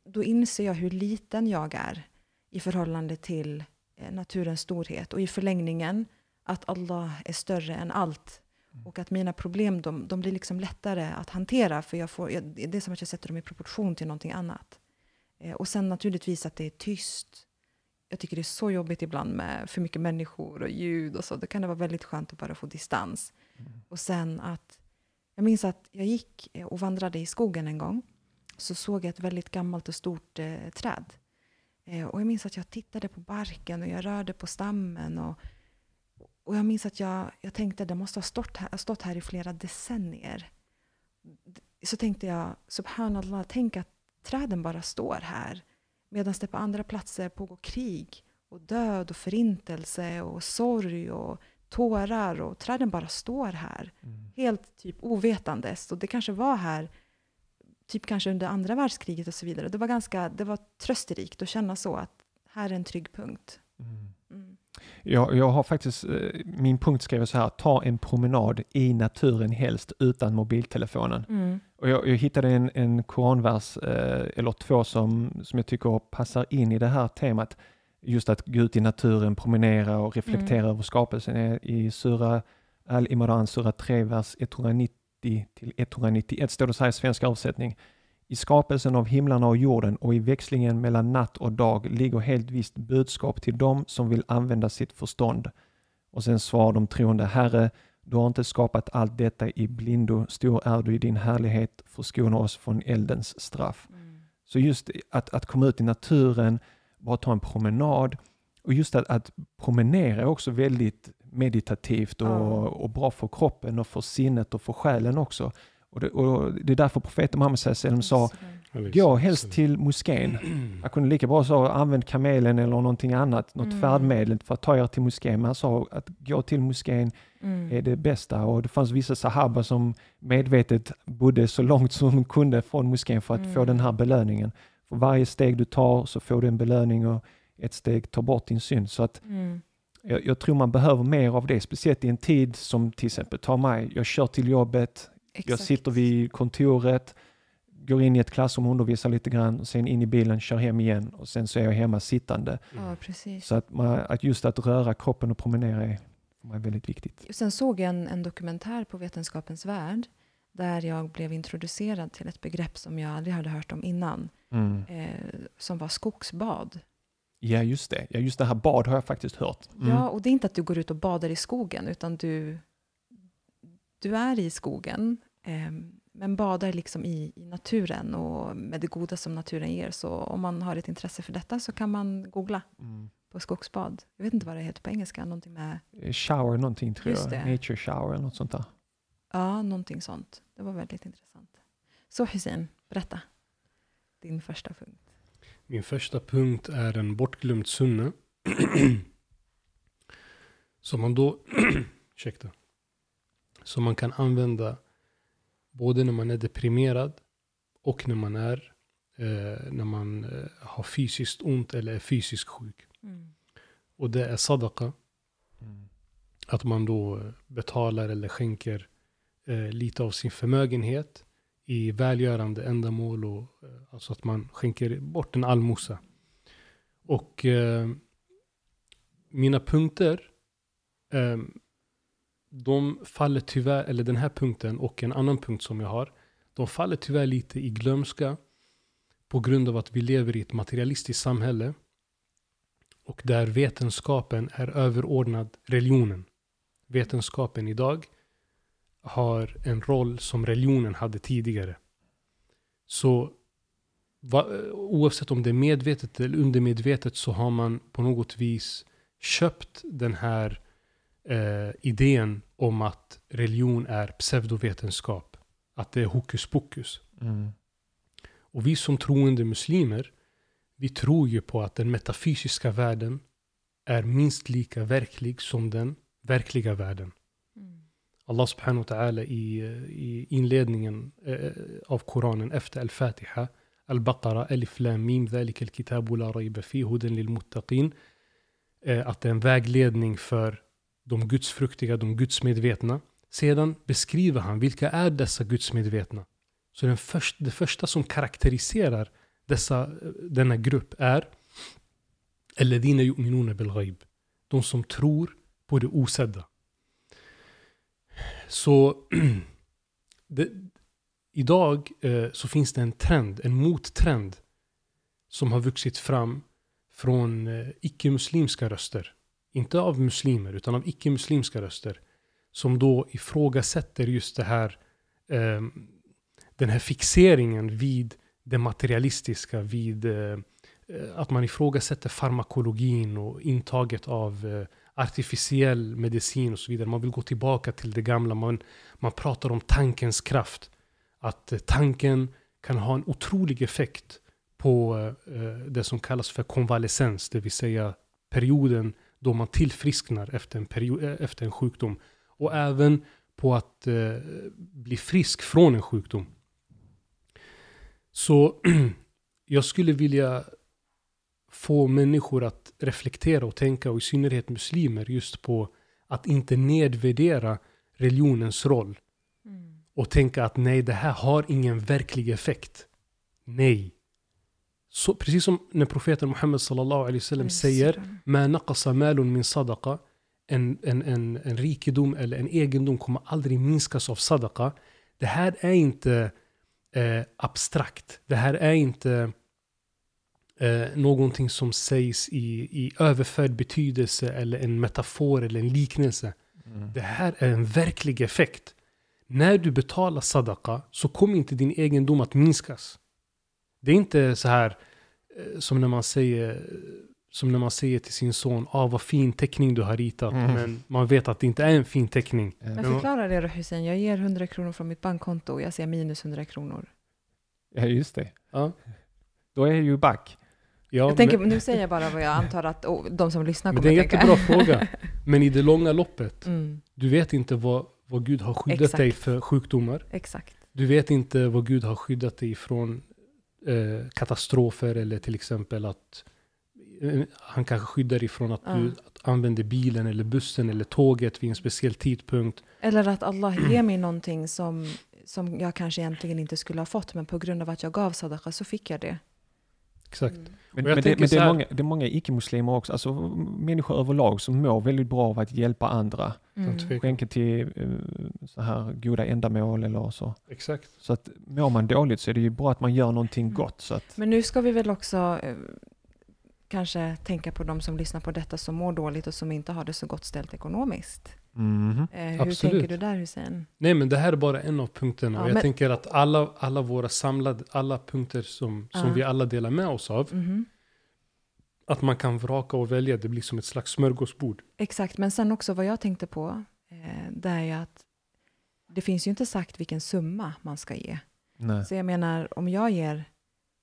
då inser jag hur liten jag är i förhållande till eh, naturens storhet och i förlängningen att Allah är större än allt Och att mina problem de, de blir liksom lättare att hantera, för jag får, jag, det är som att jag sätter dem i proportion till någonting annat. Eh, och sen naturligtvis att det är tyst. Jag tycker det är så jobbigt ibland med för mycket människor och ljud och så. Då kan det vara väldigt skönt att bara få distans. Mm. Och sen att, jag minns att jag gick och vandrade i skogen en gång. Så såg jag ett väldigt gammalt och stort eh, träd. Eh, och jag minns att jag tittade på barken och jag rörde på stammen. Och, och jag minns att jag, jag tänkte det måste ha stått här, stått här i flera decennier. Så tänkte jag, subhanallah, tänk att träden bara står här. Medan det på andra platser pågår krig och död och förintelse och sorg och tårar och träden bara står här. Mm. Helt typ ovetandes. Och det kanske var här typ kanske under andra världskriget och så vidare. Det var ganska det var trösterikt att känna så att här är en trygg punkt. Mm. Jag, jag har faktiskt, eh, min punkt skrev så här, ta en promenad i naturen helst utan mobiltelefonen. Mm. Och jag, jag, hittade en, en koranvers, eh, eller två som, som jag tycker passar in i det här temat. Just att gå ut i naturen, promenera och reflektera mm. över skapelsen. I Sura Al-Imran, Sura 3, vers 190 till 191 står det så här i svensk översättning. I skapelsen av himlarna och jorden och i växlingen mellan natt och dag ligger helt visst budskap till dem som vill använda sitt förstånd. Och sen svarar de troende, Herre, du har inte skapat allt detta i blindo, stor är du i din härlighet, förskona oss från eldens straff. Mm. Så just att, att komma ut i naturen, bara ta en promenad och just att, att promenera är också väldigt meditativt och, ja. och, bra för kroppen och för sinnet och för själen också. Och det, och det är därför profeten Muhammed sallam sa, gå helst till moskén. *clears throat* Han kunde lika bra säga, använd kamelen eller någonting annat, något mm. färdmedel för att ta er till moskén. Men han sa att gå till moskén mm. är det bästa. Och det fanns vissa sahaba som medvetet bodde så långt som de kunde från moskén för att mm. få den här belöningen. För varje steg du tar så får du en belöning och ett steg tar bort din synd. Så att mm. jag, jag, tror man behöver mer av det, speciellt i en tid som till exempel, ta mig, jag kör till jobbet, Exakt. jag sitter vid kontoret, går in i ett klassrum och undervisar lite grann, och sen in i bilen, kör hem igen och sen så är jag hemma sittande. Ja, så att, man, att just att röra kroppen och promenera är för mig väldigt viktigt. Sen såg jag en, en dokumentär på Vetenskapens Värld där jag blev introducerad till ett begrepp som jag aldrig hade hört om innan, mm. eh, som var skogsbad. Ja, just det. Ja, just det här bad har jag faktiskt hört. Mm. Ja, och det är inte att du går ut och badar i skogen, utan du, du är i skogen, men badar liksom i, i naturen och med det goda som naturen ger. Så om man har ett intresse för detta så kan man googla mm. på skogsbad. Jag vet inte vad det heter på engelska, någonting med... Eh, shower någonting tror just jag, det. nature shower eller något sånt där. Ja, någonting sånt. Det var väldigt intressant. Så Hussein, berätta din första punkt. Min första punkt är en bortglömd sunna. *clears throat* som man då, *clears throat* ursäkta, som man kan använda både när man är deprimerad och när man är eh, när man eh, har fysiskt ont eller är fysiskt sjuk. Mm. Och det är sadaka. Mm. Att man då betalar eller skänker eh, lite av sin förmögenhet i välgörande ändamål. Och, eh, alltså att man skänker bort en allmosa. Och eh, mina punkter, eh, de faller tyvärr, eller den här punkten och en annan punkt som jag har, de faller tyvärr lite i glömska på grund av att vi lever i ett materialistiskt samhälle och där vetenskapen är överordnad religionen. Vetenskapen idag har en roll som religionen hade tidigare. Så va, oavsett om det är medvetet eller undermedvetet så har man på något vis köpt den här eh, idén om att religion är pseudovetenskap. Att det är hokus pokus. Mm. Och vi som troende muslimer, vi tror ju på att den metafysiska världen är minst lika verklig som den verkliga världen. Mm. Allah subhanahu wa ta'ala i, eh, i inledningen eh, av Koranen efter al-Fatiha, al-Baqara, alif lam mim, al-kitabu la rayba fi, hudan lil muttaqin. Eh, att det är en vägledning för de gudsfruktiga, de gudsmedvetna. Sedan beskriver han vilka är dessa gudsmedvetna. Så den först, det första som karaktäriserar dessa, denna grupp är Alladina yu'minuna bil ghaib. De som tror på det osedda. Så *clears throat* det, idag eh, så finns det en trend, en mottrend som har vuxit fram från eh, icke-muslimska röster. Inte av muslimer, utan av icke-muslimska röster. Som då ifrågasätter just det här, eh, den här fixeringen vid det materialistiska, vid eh, att man ifrågasätter farmakologin och intaget av eh, artificiell medicin och så vidare. Man vill gå tillbaka till det gamla. Man, man pratar om tankens kraft. Att eh, tanken kan ha en otrolig effekt på eh, eh det som kallas för konvalescens, det vill säga perioden då man tillfrisknar efter en, period, eh, efter en sjukdom. Och även på att eh, bli frisk från en sjukdom. Så *clears throat* jag skulle vilja få människor att reflektera och tänka, och i synnerhet muslimer, just på att inte nedvärdera religionens roll. Mm. Och tänka att nej, det här har ingen verklig effekt. Nej. Så, precis som när profeten Muhammed sallallahu alaihi wasallam säger Ma naqasa malun min sadaqa en, en, en, en rikedom eller en egendom kommer aldrig minskas av sadaqa. Det här är inte eh, abstrakt. Det här är inte eh, någonting som sägs i, i överförd betydelse eller en metafor eller en liknelse. Mm. Det här är en verklig effekt. När du betalar sadaqa så kommer inte din egendom att minskas. Det är inte så här eh, som när man säger som när man säger till sin son, ah, vad fin teckning du har ritat, mm. men man vet att det inte är en fin teckning. Men förklara det då Hussein, jag ger 100 kronor från mitt bankkonto och jag ser minus 100 kronor. Ja, just det. Ja. Då är det ju back. Ja, jag tänker, men, nu säger jag bara vad jag antar att oh, de som lyssnar kommer tänka. Det är en jättebra fråga. *laughs* Men i det långa loppet, mm. du vet inte vad, vad Gud har skyddat Exakt. dig för sjukdomar. Exakt. Du vet inte vad Gud har skyddat dig från eh, katastrofer eller till exempel att eh, han kanske skyddar dig från att mm. du att använder bilen eller bussen eller tåget vid en speciell tidpunkt. Eller att Allah ger mig någonting som, som jag kanske egentligen inte skulle ha fått, men på grund av att jag gav sadaqa så fick jag det. Exakt. Mm. Men, men, det, men det, är många, det är många icke-muslimer också, alltså människor överlag som mår väldigt bra av att hjälpa andra. Mm. Skänka till uh, så här goda ändamål eller så. Exakt. Så att mår man dåligt så är det ju bra att man gör någonting mm. gott. Så att... Men nu ska vi väl också uh, kanske tänka på de som lyssnar på detta som mår dåligt och som inte har det så gott ställt ekonomiskt. Mm. Eh, hur Absolut. tänker du där Hussein? Nej men det här är bara en av punkterna. Ja, jag men... tänker att alla, alla våra samlade, alla punkter som, som vi alla delar med oss av, mm. att man kan vraka och välja, det blir som ett slags smörgåsbord. Exakt, men sen också vad jag tänkte på, eh, det är ju att det finns ju inte sagt vilken summa man ska ge. Nej. Så jag menar, om jag ger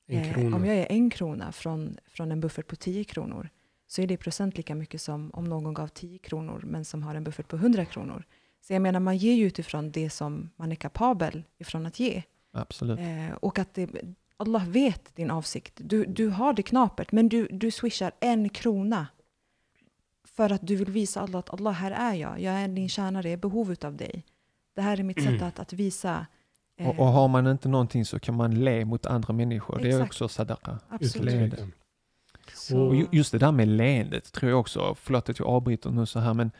eh, om jag ger en krona från, från en buffert på 10 kronor, så är det i procent lika mycket som om någon gav 10 kronor men som har en buffert på 100 kronor. Så jag menar, man ger ju utifrån det som man är kapabel ifrån att ge. Absolut. Eh, och att det, Allah vet din avsikt. Du, du har det knapert, men du, du swishar en krona för att du vill visa Allah att Allah, här är jag. Jag är din tjänare, jag är behov av dig. Det här är mitt sätt att, att visa eh, och, och, har man inte någonting så kan man le mot andra människor. Exakt. Det är också sadaqa. Absolut. Så. Och just det där med leendet tror jag också, förlåt att jag avbryter nu så här, men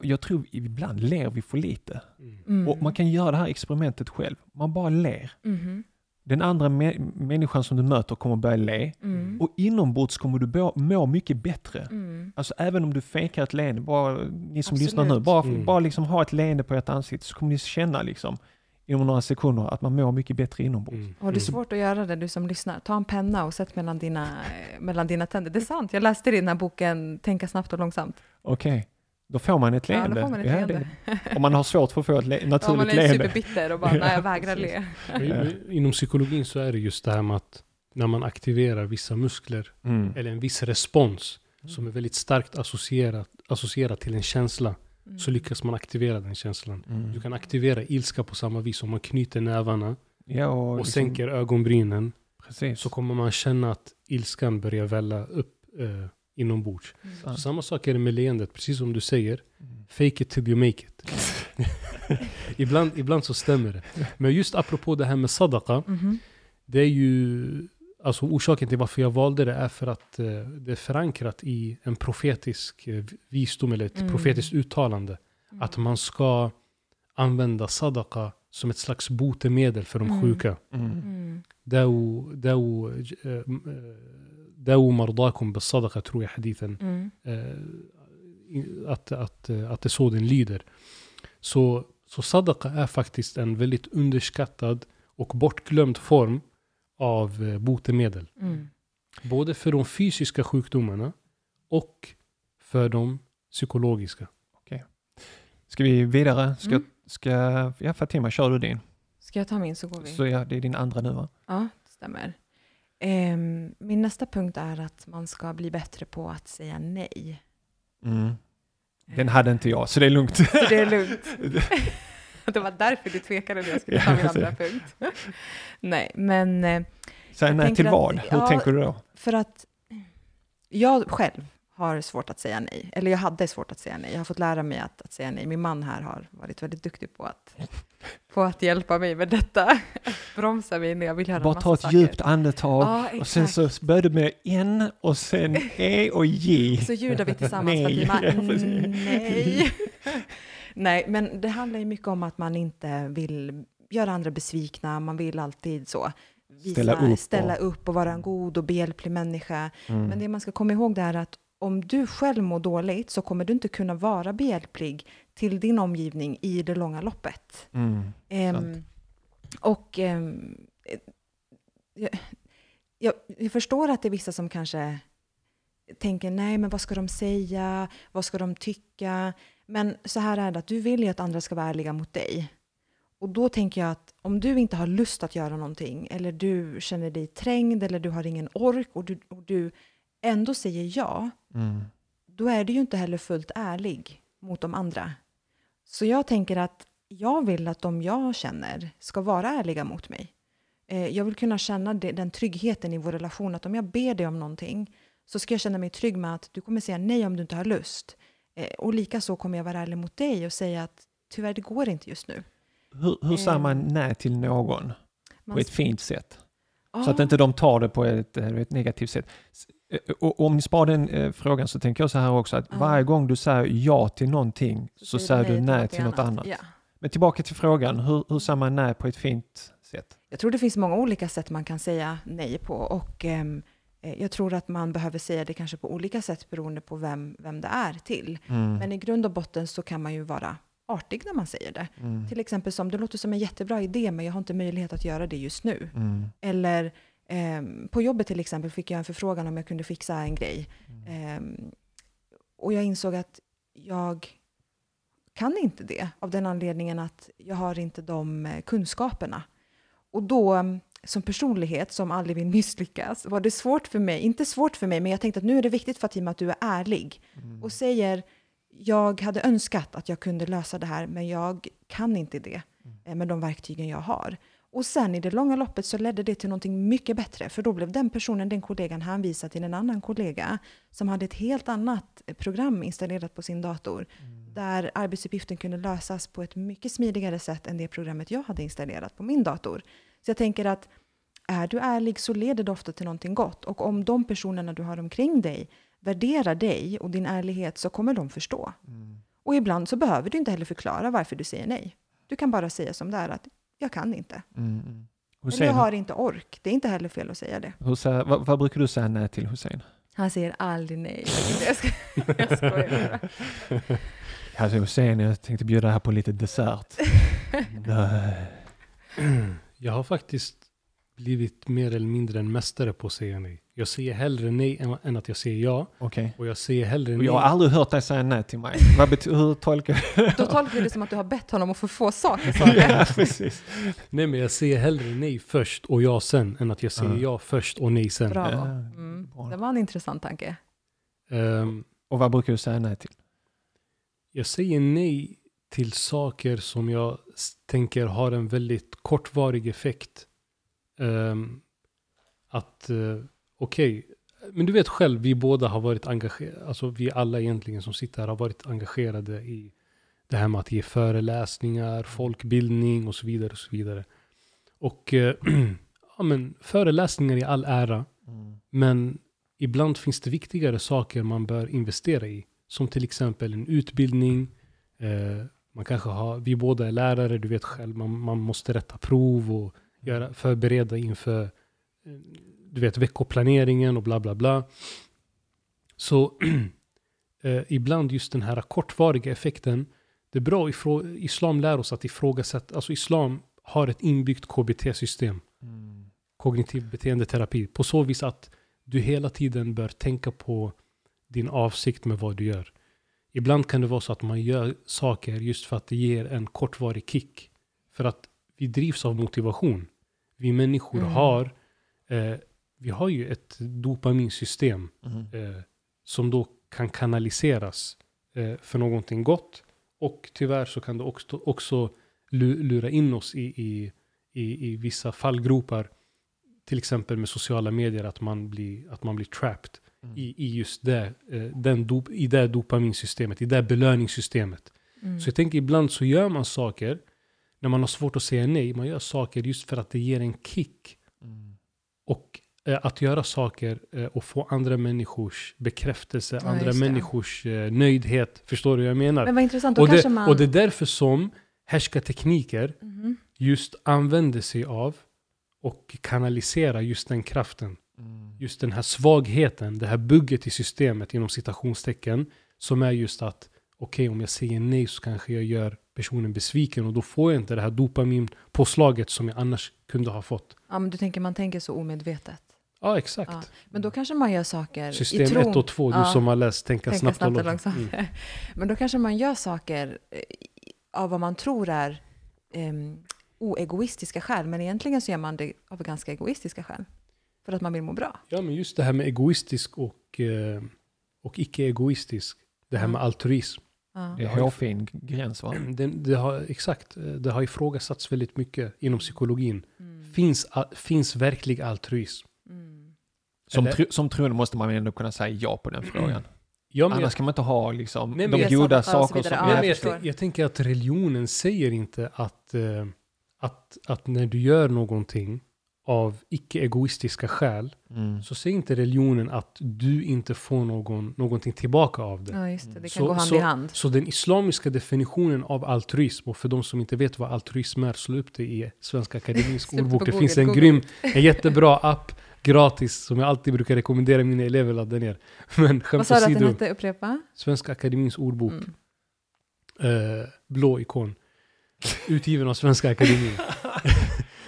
jag tror ibland ler vi för lite. Mm. Och man kan göra det här experimentet själv. Man bara ler. Mm. Den andra människan som du möter kommer börja le. Mm. Och inombords kommer du må mycket bättre. Mm. Alltså även om du fejkar ett leende, bara ni som Absolut. lyssnar nu, bara, mm. bara liksom ha ett leende på ert ansikte så kommer ni känna liksom inom några sekunder att man mår mycket bättre inombords. Mm. Har du svårt att göra det, du som lyssnar? Ta en penna och sätt mellan dina, mellan dina tänder. Det är sant, jag läste det i den här boken Tänka snabbt och långsamt. Okej. Okay. Då får man ett leende. Ja, då får man ett leende. Ja, om man har svårt för att få ett le naturligt leende. Om man är leende. superbitter och bara, nej jag vägrar le. Inom psykologin så är det just det här med att när man aktiverar vissa muskler, mm. eller en viss respons, som är väldigt starkt associerat, associerat till en känsla, Mm. Så lyckas man aktivera den känslan. Mm. Du kan aktivera ilska på samma vis. Om man knyter nävarna ja, och, och liksom, sänker ögonbrynen. Precis. Så kommer man känna att ilskan börjar välla upp eh, inombords. Mm. samma sak är det med leendet. Precis som du säger. Mm. Fake it till you make it. *laughs* ibland, ibland så stämmer det. Men just apropå det här med sadaqa. Mm. Det är ju Alltså orsaken till varför jag valde det är för att eh, det är förankrat i en profetisk eh, visdom eller ett mm. profetiskt uttalande. Mm. Att man ska använda sadaqa som ett slags botemedel för de Mm. sjuka. Mm. Mm. داو داو eh, داو مرضاكم بالصدقة tror jag hadithen. Mm. eh, att, att, eh, att det är så den lyder. Så, så sadaqa är faktiskt en väldigt underskattad och bortglömd form av eh, botemedel. Mm. Både för de fysiska sjukdomarna och för de psykologiska. Ska vi vidare? Ska, Mm. ska, ja Fatima, kör du din? Ska jag ta min så går vi? Så ja, det är din andra nu va? Ja, det stämmer. Ehm, min nästa punkt är att man ska bli bättre på att säga nej. Mm. Den hade inte jag, så det är lugnt. Så det är lugnt. *laughs* *laughs* *laughs* det var därför du tvekade när jag skulle *laughs* ta min andra punkt. *laughs* nej, men eh, Säg Jag nej till att- vad? Hur ja, tänker du då? för att jag själv har svårt att säga nej. Eller jag hade svårt att säga nej. Jag har fått lära mig att, att säga nej. Min man här har varit väldigt duktig på att, på att hjälpa mig med detta. Att bromsa mig när jag vill göra Bara massa ta ett saker. djupt andetag Ja, och sen så börjar du med N och sen E och J. Så ljudar vi tillsammans Nej. Ja, precis. Nej. Nej, men det handlar ju mycket om att man inte vill göra andra besvikna. Man vill alltid så visa, Ställa upp och- ställa upp och vara en god och behjälplig människa. Mm. Men det man ska komma ihåg det är att om du själv mår dåligt så kommer du inte kunna vara behjälplig till din omgivning i det långa loppet. Mm. Sant. och eh, jag, jag, jag förstår att det är vissa som kanske tänker nej, men vad ska de säga? Vad ska de tycka? Men så här är det att du vill ju att andra ska vara ärliga mot dig. Och då tänker jag att om du inte har lust att göra någonting eller du känner dig trängd eller du har ingen ork och du, och du ändå säger ja, Mm. då är du ju inte heller fullt ärlig mot de andra. Så jag tänker att jag vill att de jag känner ska vara ärliga mot mig. Eh, jag vill kunna känna den tryggheten i vår relation, att om jag ber dig om någonting så ska jag känna mig trygg med att du kommer säga nej om du inte har lust. Eh, och lika så kommer jag vara ärlig mot dig och säga att tyvärr, det går inte just nu. Hur, hur säger Ehm, man nej till någon Man på ett fint sätt? Ja, Så att inte de tar det på ett, eh, ett negativt sätt. Eh, Och om ni sparar den eh, frågan så tänker jag så här också att Ja. varje gång du säger ja till någonting så, säger du nej någonting till något annat. Ja. Men tillbaka till frågan, hur, hur säger man nej på ett fint sätt? Jag tror det finns många olika sätt man kan säga nej på och eh, jag tror att man behöver säga det kanske på olika sätt beroende på vem, vem det är till. Mm. Men i grund och botten så kan man ju vara artig när man säger det. Mm. Till exempel som det låter som en jättebra idé men jag har inte möjlighet att göra det just nu. Mm. Eller ehm, på jobbet till exempel fick jag en förfrågan om jag kunde fixa en grej. Ehm, och jag insåg att jag kan inte det av den anledningen att jag har inte de eh, kunskaperna. Och då som personlighet som aldrig vill misslyckas var det svårt för mig, inte svårt för mig, men jag tänkte att nu är det viktigt Fatima att du är ärlig Mm. och säger jag hade önskat att jag kunde lösa det här, men jag kan inte det eh, med de verktygen jag har. Och sen i det långa loppet så ledde det till någonting mycket bättre, för då blev den personen, den kollegan, hänvisad till en annan kollega som hade ett helt annat eh, program installerat på sin dator, där arbetsuppgiften kunde lösas på ett mycket smidigare sätt än det programmet jag hade installerat på min dator. Så jag tänker att är du ärlig så leder det ofta till någonting gott. Och om de personerna du har omkring dig värderar dig och din ärlighet så kommer de förstå. Mm. Och ibland så behöver du inte heller förklara varför du säger nej. Du kan bara säga som det är att jag kan inte. Mm. mm. Eller Hussein, jag har inte ork. Det är inte heller fel att säga det. säger, vad, vad brukar du säga nej till Hussein? Han säger aldrig nej. Jag, *laughs* ska, *laughs* jag skojar bara. Alltså Hussein, jag tänkte bjuda här på lite dessert. *laughs* Nej. Jag har faktiskt blivit mer eller mindre en mästare på att säga nej. Jag säger hellre nej än, att jag säger ja. Okej. Och jag säger hellre Och nej. Jag har aldrig hört dig säga nej till mig. Vad hur tolkar *laughs* Då tolkar vi det som att du har bett honom att få få saker. sa *laughs* du. Ja, precis. Nej men jag säger hellre nej först och ja sen än att jag säger Ja. ja först och nej sen. Bravo. Ja, Mm. bra. Det var en intressant tanke. Ehm, Och vad brukar du säga nej till? jag säger nej till saker som jag tänker har en väldigt kortvarig effekt. Ehm, att, uh, okej, men du vet själv, vi båda har varit engagerade, alltså vi alla egentligen som sitter här har varit engagerade i det här med att ge föreläsningar, folkbildning och så vidare. Och så vidare. Och eh, *clears throat* ja, men föreläsningar i all ära, men ibland finns det viktigare saker man bör investera i. Som till exempel en utbildning, eh, man kanske har, vi båda är lärare, du vet själv, man, man måste rätta prov och göra, förbereda inför eh, du vet, veckoplaneringen och bla bla bla. Så *clears throat* eh, ibland just den här kortvariga effekten, det är bra, ifrå, islam lär oss att ifrågasätta, alltså islam har ett inbyggt KBT-system. Mm. Kognitiv beteendeterapi. På så vis att du hela tiden bör tänka på din avsikt med vad du gör. Ibland kan det vara så att man gör saker just för att det ger en kortvarig kick. För att vi drivs av motivation. Vi människor mm. har, eh, vi har ju ett dopaminsystem mm. eh, som då kan kanaliseras eh, för någonting gott. Och tyvärr så kan det också, också lura in oss i, i, i, i vissa fallgropar. Till exempel med sociala medier, att man blir, att man blir trapped mm. i, i just det, eh, den dop, i det dopaminsystemet, i det belöningssystemet. Mm. Så jag tänker ibland så gör man saker när man har svårt att säga nej. Man gör saker just för att det ger en kick. Mm. Och eh, att göra saker eh, och få andra människors bekräftelse, ja, andra människors eh, nöjdhet. Förstår du vad jag menar? Men vad intressant, och, det, man... och det är därför som härskartekniker mm. just använder sig av och kanaliserar just den kraften. Just den här svagheten, det här bugget i systemet inom citationstecken. Som är just att okej, okay, om jag säger nej så kanske jag gör personen besviken och då får jag inte det här dopaminpåslaget som jag annars kunde ha fått. Ja, men du tänker man tänker så omedvetet? Ja, exakt. Ja, men då kanske man gör saker System i tron. 1 och 2, ja, du som har läst Tänka, tänka snabbt, snabbt och långsamt. Mm. *laughs* men då kanske man gör saker eh, av vad man tror är um, oegoistiska skäl, men egentligen så gör man det av ganska egoistiska skäl. För att man vill må bra. Ja, men just det här med egoistisk och, eh, och icke-egoistisk. Det här med altruism. Ja. Det är en hårfin gräns va? *clears throat* Det, det, har, exakt, det har ifrågasatts väldigt mycket inom psykologin. Mm. Finns, finns verklig altruism? Mm. Som, tro, som troende måste man ändå kunna säga ja på den *clears throat* frågan. Ja, Annars jag, kan man inte ha liksom, nej, de goda saker som... Ja, jag, jag, jag, tänker att religionen säger inte att, uh, att, att när du gör någonting av icke-egoistiska skäl, mm. så säger inte religionen att du inte får någon, någonting tillbaka av det. Ja, just det. Det kan så, gå hand så, i hand. Så den islamiska definitionen av altruism, och för de som inte vet vad altruism är, slå upp det i Svenska Akademisk *laughs* ordbok. Det finns en Google. grym, en jättebra app, gratis, som jag alltid brukar rekommendera mina elever att ladda ner. *laughs* Men Vad sa du att den hette? Upprepa? Svenska Akademins ordbok. Mm. Uh, blå ikon. Utgiven av Svenska Akademin. *laughs*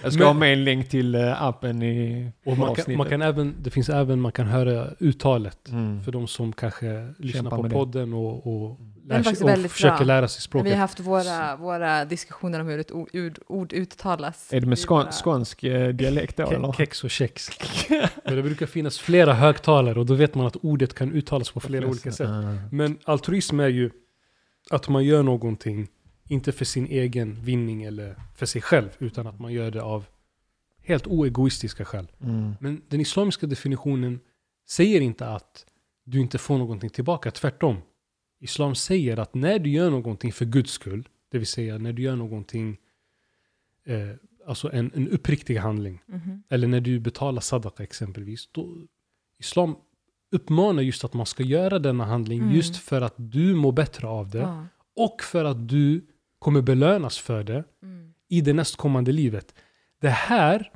Jag ska men, ha med en länk till uh, appen i och man kan, man kan, även, Det finns även, man kan höra uttalet mm. för de som kanske lyssnar på podden och, och, lär sig, och försöker bra. lära sig språket. Vi har haft våra, våra diskussioner om hur ett ord, ord, uttalas. Är det med skån, skånsk eh, dialekt då? Ke kex och kex. *laughs* Men det brukar finnas flera högtalare och då vet man att ordet kan uttalas på flera olika sätt. Men altruism är ju att man gör någonting inte för sin egen vinning eller för sig själv, utan att man gör det av helt oegoistiska skäl. Mm. Men den islamiska definitionen säger inte att du inte får någonting tillbaka, tvärtom. Islam säger att när du gör någonting för Guds skull, det vill säga när du gör någonting, eh, alltså en, en uppriktig handling, mm eller när du betalar sadaka exempelvis, då Islam uppmanar just att man ska göra denna handling mm. just för att du mår bättre av det ja. och för att du kommer belönas för det mm. i det nästkommande livet. Det här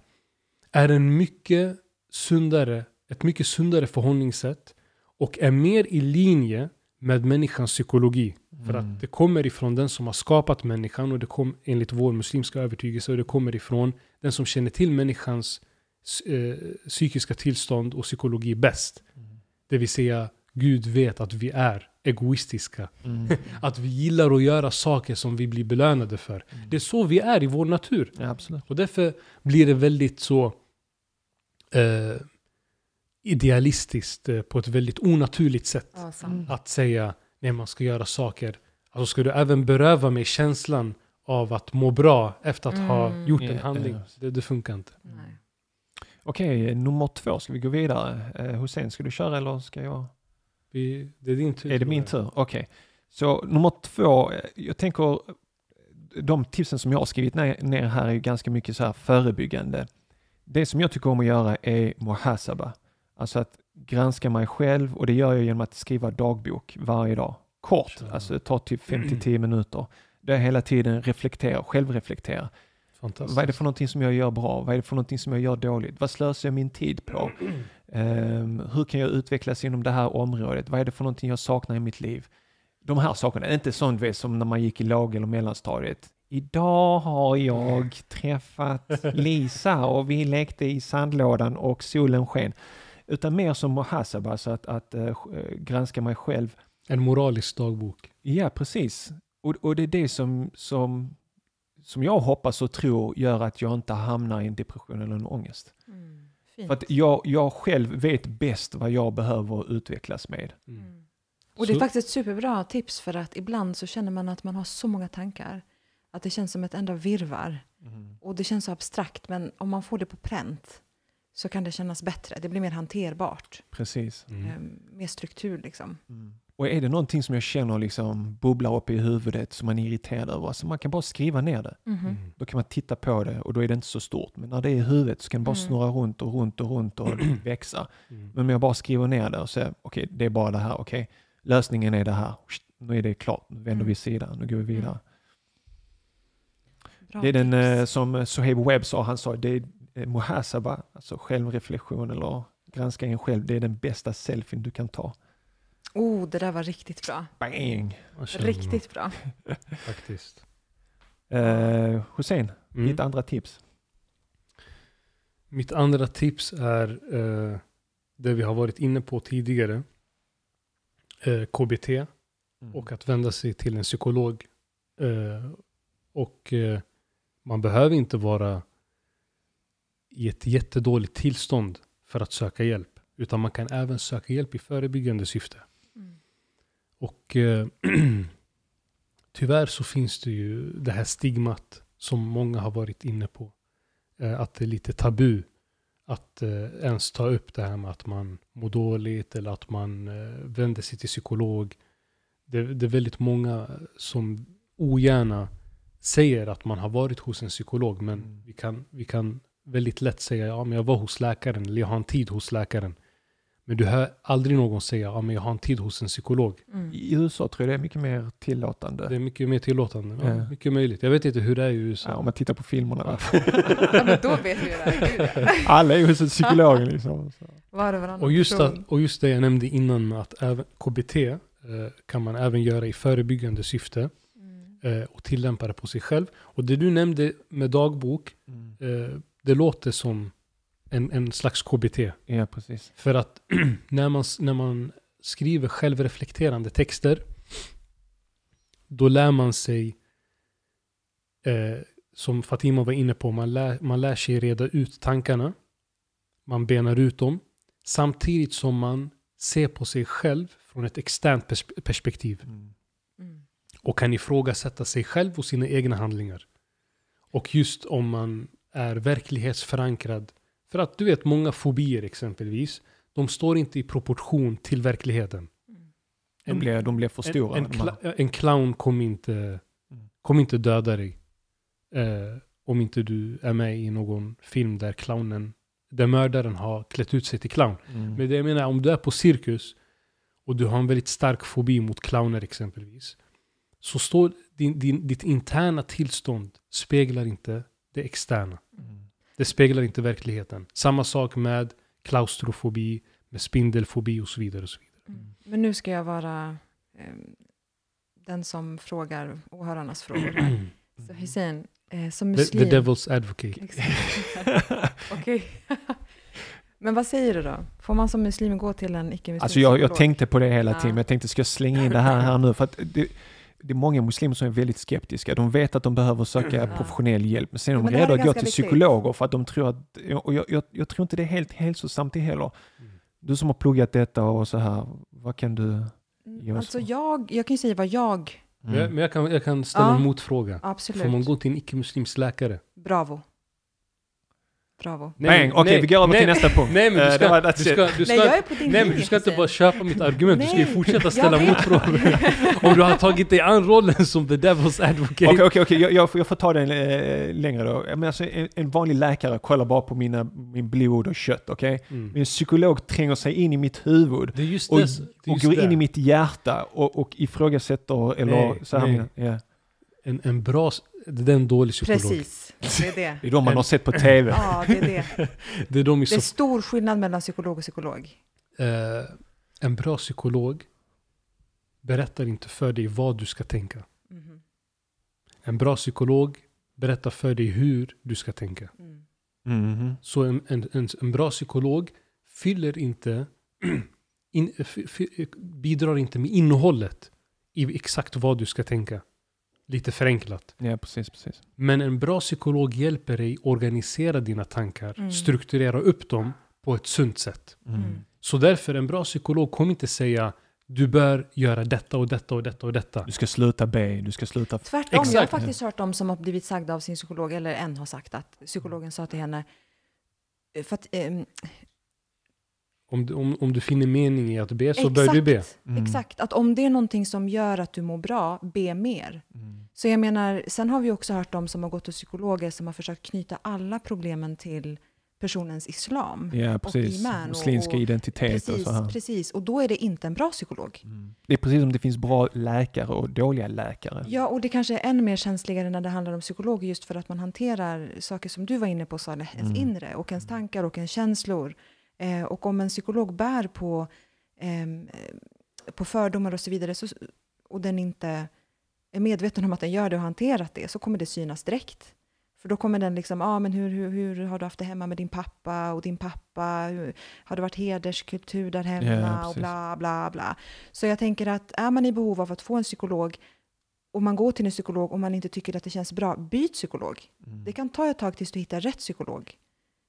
är en mycket sundare, ett mycket sundare förhållningssätt och är mer i linje med människans psykologi. Mm. För att mm. det kommer ifrån den som har skapat människan och det kom enligt vår muslimska övertygelse och det kommer ifrån den som känner till människans eh, psykiska tillstånd och psykologi bäst. Mm. Det vill säga Gud vet att vi är egoistiska. Mm. *laughs* att vi gillar att göra saker som vi blir belönade för. Mm. Det är så vi är i vår natur. Ja, absolut. Och därför blir det väldigt så eh, idealistiskt eh, på ett väldigt onaturligt sätt. Ja, att säga när man ska göra saker. Alltså ska du även beröva mig känslan av att må bra efter att mm. ha gjort en handling. Det, det, funkar inte. Nej. Okej, nummer två. Ska vi gå vidare? Eh, Hussein, ska du köra eller ska jag? Vi, det är din tur. Är det min tur? Okej. Okay. Så nummer två, jag tänker de tipsen som jag har skrivit ner här är ganska mycket så här förebyggande. Det som jag tycker om att göra är muhasaba. Alltså att granska mig själv och det gör jag genom att skriva dagbok varje dag. Kort, alltså det tar typ 5-10 minuter. Där jag hela tiden reflekterar, självreflekterar. Vad är det för någonting som jag gör bra? Vad är det för någonting som jag gör dåligt? Vad slösar jag min tid på? *clears throat* Um, hur kan jag utvecklas inom det här området? Vad är det för någonting jag saknar i mitt liv? De här sakerna, inte sånt vet, som när man gick i låg eller mellanstadiet. Idag har jag träffat Lisa och vi lekte i sandlådan och solen sken. Utan mer som muhasaba, alltså att, att uh, granska mig själv. En moralisk dagbok. Ja, precis. Och, och det är det som, som, som jag hoppas och tror gör att jag inte hamnar i en depression eller en ångest. Mm, För att jag, jag själv vet bäst vad jag behöver utvecklas med. Mm. mm. Och det är faktiskt ett superbra tips för att ibland så känner man att man har så många tankar. Att det känns som ett enda virvar. Mm. Och det känns så abstrakt, men om man får det på pränt så kan det kännas bättre. Det blir mer hanterbart. Precis. Mm. Mer struktur liksom. Mm. Och är det någonting som jag känner liksom bubblar upp i huvudet som man är irriterad över, så man kan bara skriva ner det. Mhm. Mm. Då kan man titta på det och då är det inte så stort. Men när det är i huvudet så kan det bara mm. snurra runt och runt och runt och *clears throat* växa. Mm. Men om jag bara skriver ner det och säger okej, okay, det är bara det här, okej, okay, lösningen är det här, nu är det klart, nu vänder vi mm. sida, nu går vi vidare. Bra det är den eh, som Sohaib Webb sa, han sa det är eh, muhasaba, alltså självreflektion eller granska en själv, det är den bästa selfien du kan ta. Oh, det där var riktigt bra. Bang! Riktigt bra. *laughs* Faktiskt. Uh, Hussein, mm. ditt andra tips? Mitt andra tips är uh, det vi har varit inne på tidigare. Uh, KBT mm. och att vända sig till en psykolog. Uh, och man behöver inte vara i ett jättedåligt tillstånd för att söka hjälp. Utan man kan även söka hjälp i förebyggande syfte. Och eh, *clears throat* tyvärr så finns det ju det här stigmat som många har varit inne på. Eh, att det är lite tabu att eh, ens ta upp det här med att man mår dåligt eller att man eh, vänder sig till psykolog. Det, det, är väldigt många som ogärna säger att man har varit hos en psykolog men mm. vi, kan, vi kan väldigt lätt säga ja men jag var hos läkaren eller jag har en tid hos läkaren. Men du hör aldrig någon säga att ja, jag har en tid hos en psykolog. Mm. I USA tror jag det är mycket mer tillåtande. Det är mycket mer tillåtande. Ja, ja. Mycket möjligt. Jag vet inte hur det är i USA. Ja, om man tittar på filmerna. ja, *laughs* men då vet vi det. *laughs* Alla är hos en psykolog. Liksom. *laughs* Var och, just att, och just det jag nämnde innan med att även KBT eh, kan man även göra i förebyggande syfte. Mm. Eh, och tillämpa det på sig själv. Och det du nämnde med dagbok, mm. eh, det låter som en, en slags KBT. Ja, precis. För att *clears throat* när man, när man skriver självreflekterande texter, då lär man sig, eh, som Fatima var inne på, man lär, man lär sig reda ut tankarna. Man benar ut dem. Samtidigt som man ser på sig själv från ett externt pers perspektiv. Mm. Mm. Och kan ifrågasätta sig själv och sina egna handlingar. Och just om man är verklighetsförankrad för att du vet, många fobier exempelvis, de står inte i proportion till verkligheten. En, de, blir, de blir för stora. En, en, cl en clown kommer inte, mm. kom inte döda dig. Eh, om inte du är med i någon film där clownen, där mördaren har klätt ut sig till clown. Mm. Men det jag menar, om du är på cirkus och du har en väldigt stark fobi mot clowner exempelvis. Så står din, din, ditt interna tillstånd speglar inte det externa. Mm. Det speglar inte verkligheten. Samma sak med klaustrofobi, med spindelfobi och så vidare. Och så vidare. Mm. Men nu ska jag vara eh, den som frågar åhörarnas frågor. Här. *clears throat* Så Hussein, eh, som muslim... The, the devil's advocate. *laughs* Okej. *laughs* Men vad säger du då? Får man som muslim gå till en icke-muslim Alltså jag, jag tänkte på det hela tiden, men jag tänkte ska jag slänga in det här, här nu? För att det, det är många muslimer som är väldigt skeptiska. De vet att de behöver söka mm. professionell hjälp, men sen är de redo att gå till psykologer för att de tror att, och jag, jag, jag tror inte det är helt hälsosamt det heller. Mm. Du som har pluggat detta och så här, vad kan du mm, ge oss? Alltså jag, jag kan ju säga vad jag... Mm. Men jag, kan, jag kan ställa ja, en motfråga. Absolut. Får man gå till en icke-muslimsk läkare? Bravo. Bravo. Okej, okay, vi går över till nästa punkt. Nej, men du ska, du ska, du ska, nej, jag är på din nej, men du ska inte bara köpa mitt argument, nej, du ska ju fortsätta ställa motfrågor. *laughs* Om du har tagit dig an rollen som the devil's advocate. Okej, okej, okej, jag, jag får ta den äh, längre då. Men alltså, en, en, vanlig läkare kollar bara på mina, min blod och kött, okej? Okay? Mm. Men en psykolog tränger sig in i mitt huvud det är just och, det, det är och går in i mitt hjärta och, och ifrågasätter, eller nej, så här, nej. Ja. En, en bra, det är en dålig psykolog. Precis, det är det. *laughs* Det är de man har sett på *laughs* tv. Ja, det är det. *laughs* Det är, de Det är så, stor skillnad mellan psykolog och psykolog. eh, en bra psykolog berättar inte för dig vad du ska tänka. Mhm. En bra psykolog berättar för dig hur du ska tänka. Mm. Mhm. Så en, en, en, en bra psykolog fyller inte, *clears throat* in, f, f, bidrar inte med innehållet i exakt vad du ska tänka. Lite förenklat. Ja, precis, precis. Men en bra psykolog hjälper dig organisera dina tankar, Mm. strukturera upp dem på ett sunt sätt. Mm. Mm. Så därför, en bra psykolog kommer inte säga du bör göra detta och detta och detta och detta. Du ska sluta be, du ska sluta... Tvärtom, jag har Exakt. faktiskt hört de som har blivit sagda av sin psykolog, eller en har sagt att psykologen sa till henne, eh, för att, ehm, Om, du- om, om du finner mening i att be så bör du be. Mm. Exakt, att om det är någonting som gör att du mår bra, be mer. Mm. Så jag menar, sen har vi också hört de som har gått till psykologer som har försökt knyta alla problemen till personens islam. Ja, precis. iman och- Muslimska och- identitet och Precis, så här. precis, och då är det inte en bra psykolog. Mm. Det är precis som det finns bra läkare och dåliga läkare. Ja, och det kanske är ännu mer känsligare när det handlar om psykologer just för att man hanterar saker som du var inne på, Saleh, ens Mm. inre och ens tankar och ens känslor. Eh, och om en psykolog bär på, eh, på fördomar och så vidare så, och den inte är medveten om att den gör det och hanterat det så kommer det synas direkt. För då kommer den liksom, ah, men hur, hur, hur har du haft det hemma med din pappa och din pappa? Hur, har det varit hederskultur där hemma? Ja, och bla bla bla. Så jag tänker att är man i behov av att få en psykolog och man går till en psykolog och man inte tycker att det känns bra, byt psykolog. Mm. Det kan ta ett tag tills du hittar rätt psykolog.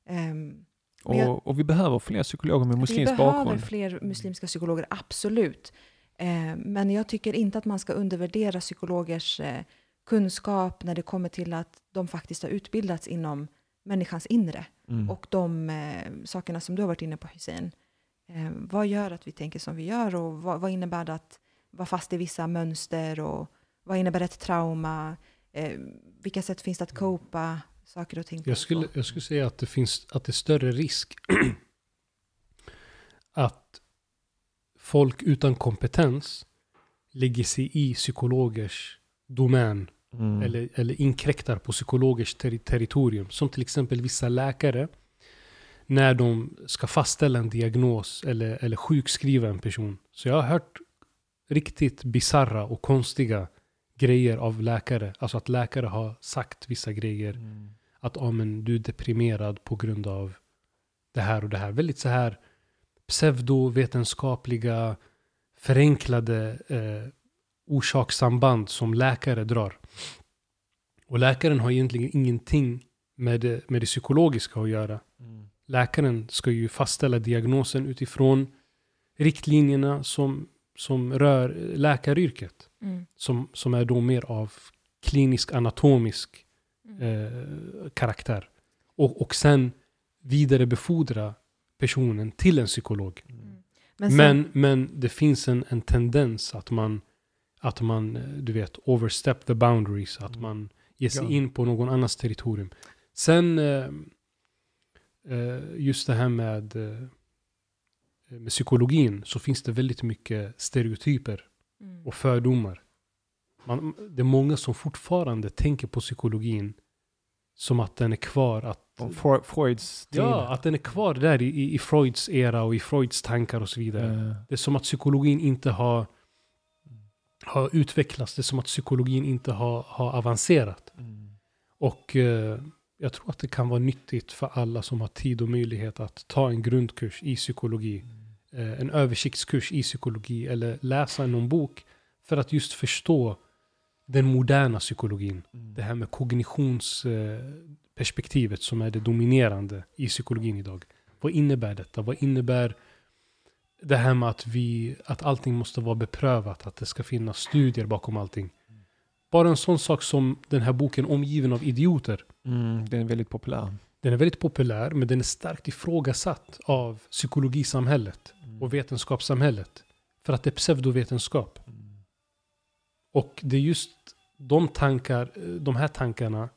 Men jag- Och, och vi behöver fler psykologer med vi muslimsk behöver bakgrund. fler muslimska psykologer, absolut. Eh, men jag tycker inte att man ska undervärdera psykologers eh, kunskap när det kommer till att de faktiskt har utbildats inom människans inre. Mm. Och de eh, sakerna som du har varit inne på Hussein. Eh, vad gör att vi tänker som vi gör och vad, vad innebär det att vara fast i vissa mönster och vad innebär ett trauma? Eh, vilka sätt finns det att copa saker och ting på? Jag skulle, jag skulle säga att det finns att det är större risk *clears throat* att folk utan kompetens lägger sig i psykologers domän Mm. eller, eller inkräktar på psykologers terri- territorium. Som till exempel vissa läkare när de ska fastställa en diagnos eller, eller sjukskriva en person. Så jag har hört riktigt bizarra och konstiga grejer av läkare. Alltså att läkare har sagt vissa grejer Mm. Att ah, men du är deprimerad på grund av det här och det här. Väldigt så här pseudovetenskapliga, förenklade eh, orsakssamband som läkare drar. Och läkaren har egentligen ingenting med det, med det psykologiska att göra. Mm. Läkaren ska ju fastställa diagnosen utifrån riktlinjerna som, som rör läkaryrket. Mm. Som, som är då mer av klinisk anatomisk Mm. Eh, karaktär. Och, och sen vidarebefordra personen till en psykolog. Mm. Men, sen, Men, men det finns en, en tendens att man, att man, eh, du vet, overstep the boundaries. Att Mm. man ger sig Ja. in på någon annans territorium. Sen, eh, eh, just det här med, eh, med psykologin, så finns det väldigt mycket stereotyper Mm. och fördomar. Man, det är många som fortfarande tänker på psykologin som att den är kvar. Att, Fre- Freuds tid. ja, att den är kvar där i, i, Freuds era och i Freuds tankar och så vidare. Eh, Det är som att psykologin inte har, har utvecklats. Det är som att psykologin inte har, har avancerat. mm. Och eh, jag tror att det kan vara nyttigt för alla som har tid och möjlighet att ta en grundkurs i psykologi. Eh, en översiktskurs i psykologi eller läsa någon bok för att just förstå den moderna psykologin. Mm. Det här med kognitionsperspektivet som är det dominerande i psykologin idag. Vad innebär detta? Vad innebär det här med att, vi, att allting måste vara beprövat? Att det ska finnas studier bakom allting. Bara en sån sak som den här boken Omgiven av idioter. Mm, den är väldigt populär. Den är väldigt populär men den är starkt ifrågasatt av psykologisamhället Mm. och vetenskapssamhället. För att det är pseudovetenskap. Mm. Och det är just de, tankar, de här tankarna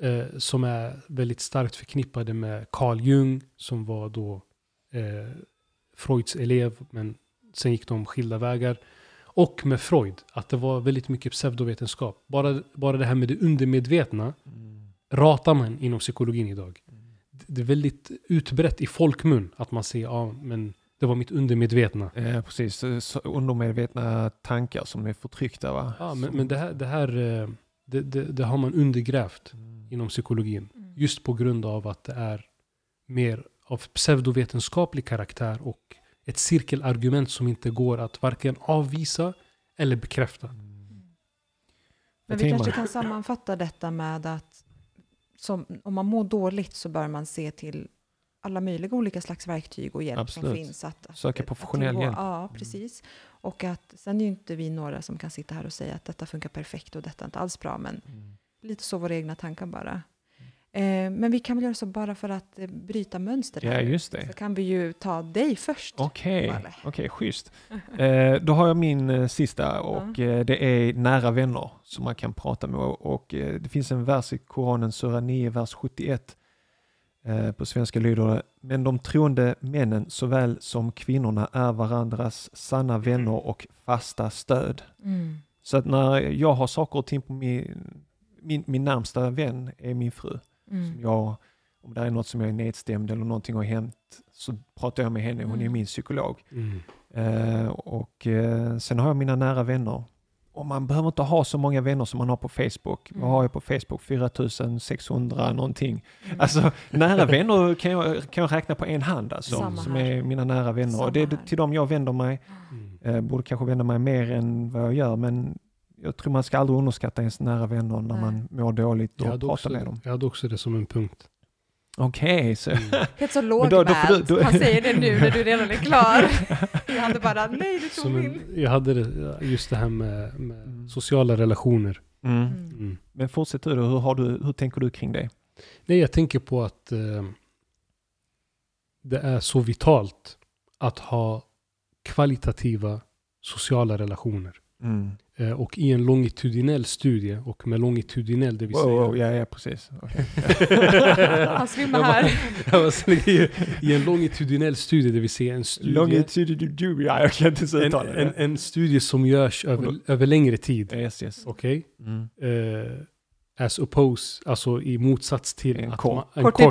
eh, som är väldigt starkt förknippade med Carl Jung som var då eh, Freuds elev men sen gick de skilda vägar. Och med Freud, att det var väldigt mycket pseudovetenskap. Bara, bara det här med det undermedvetna Mm. ratar man inom psykologin idag. Det är väldigt utbrett i folkmun att man säger ja, men det var mitt undermedvetna. Ja, precis. Så- så Undermedvetna tankar som är förtryckta va? Ja, men, Som- men det här, det, här eh, det, det, det har man undergrävt Mm. inom psykologin. Mm. Just på grund av att det är mer av pseudovetenskaplig karaktär och ett cirkelargument som inte går att varken avvisa eller bekräfta. Mm. Men vi kanske kan sammanfatta detta med att som, om man mår dåligt så bör man se till alla möjliga olika slags verktyg och hjälp Absolut. som finns. Att, att, Söka att professionell tillgå. hjälp. Ja, precis. Och att sen är ju inte vi några som kan sitta här och säga att detta funkar perfekt och detta är inte alls bra, men Mm. lite så våra egna tankar bara. Eh, men vi kan väl göra så bara för att eh, bryta mönster här. Ja, just det. Så kan vi ju ta dig först. Okej, Valle. okej, schysst. *laughs* Eh, då har jag min sista och eh, det är nära vänner som man kan prata med. Och, det finns en vers i Koranen, Sura 9, vers 71. Eh, på svenska lyder det, men de troende männen såväl som kvinnorna är varandras sanna vänner och fasta stöd. Mm. Så att när jag har saker och ting på min, min, min närmsta vän är min fru. Som Mm. jag, om det är något som jag är nedstämd eller någonting har hänt så pratar jag med henne, hon är Mm. min psykolog. Mm. Eh, och eh, sen har jag mina nära vänner. Och man behöver inte ha så många vänner som man har på Facebook. Vad Mm. har jag på Facebook? 4600 någonting. Mm. Alltså nära vänner kan jag, kan jag räkna på en hand alltså. Samma som här. är mina nära vänner. Samma och det är till dem jag vänder mig. Mm. Eh, borde kanske vända mig mer än vad jag gör. Men jag tror man ska aldrig underskatta ens nära vänner när Nej. man mår dåligt och pratar också, med dem. jag hade också det som en punkt. Okej, så Mm. Helt så då- då då- Han säger det nu när du redan är klar. *laughs* Jag hade bara, nej du tog min. jag hade det, just det här med, med Mm. sociala relationer. mm. Mm. Mm. Men fortsätt du hur, har du, hur tänker du kring det? Nej, jag tänker på att eh, det är så vitalt att ha kvalitativa sociala relationer. Mm. Eh, och i en longitudinell studie, och med longitudinell det vill Wow, säga... wow, ja, ja, precis. Okej. *laughs* Han svimmar Jag bara- här. *laughs* Jag bara i, I en longitudinell studie, det vill säga en studie, Longitude, ja, jag kan inte en, en, det. en studie som görs över, över längre tid. Yes, yes. Okej? Mm. Eh, as oppose, alltså i motsats till En att kort. man, en kort. *laughs*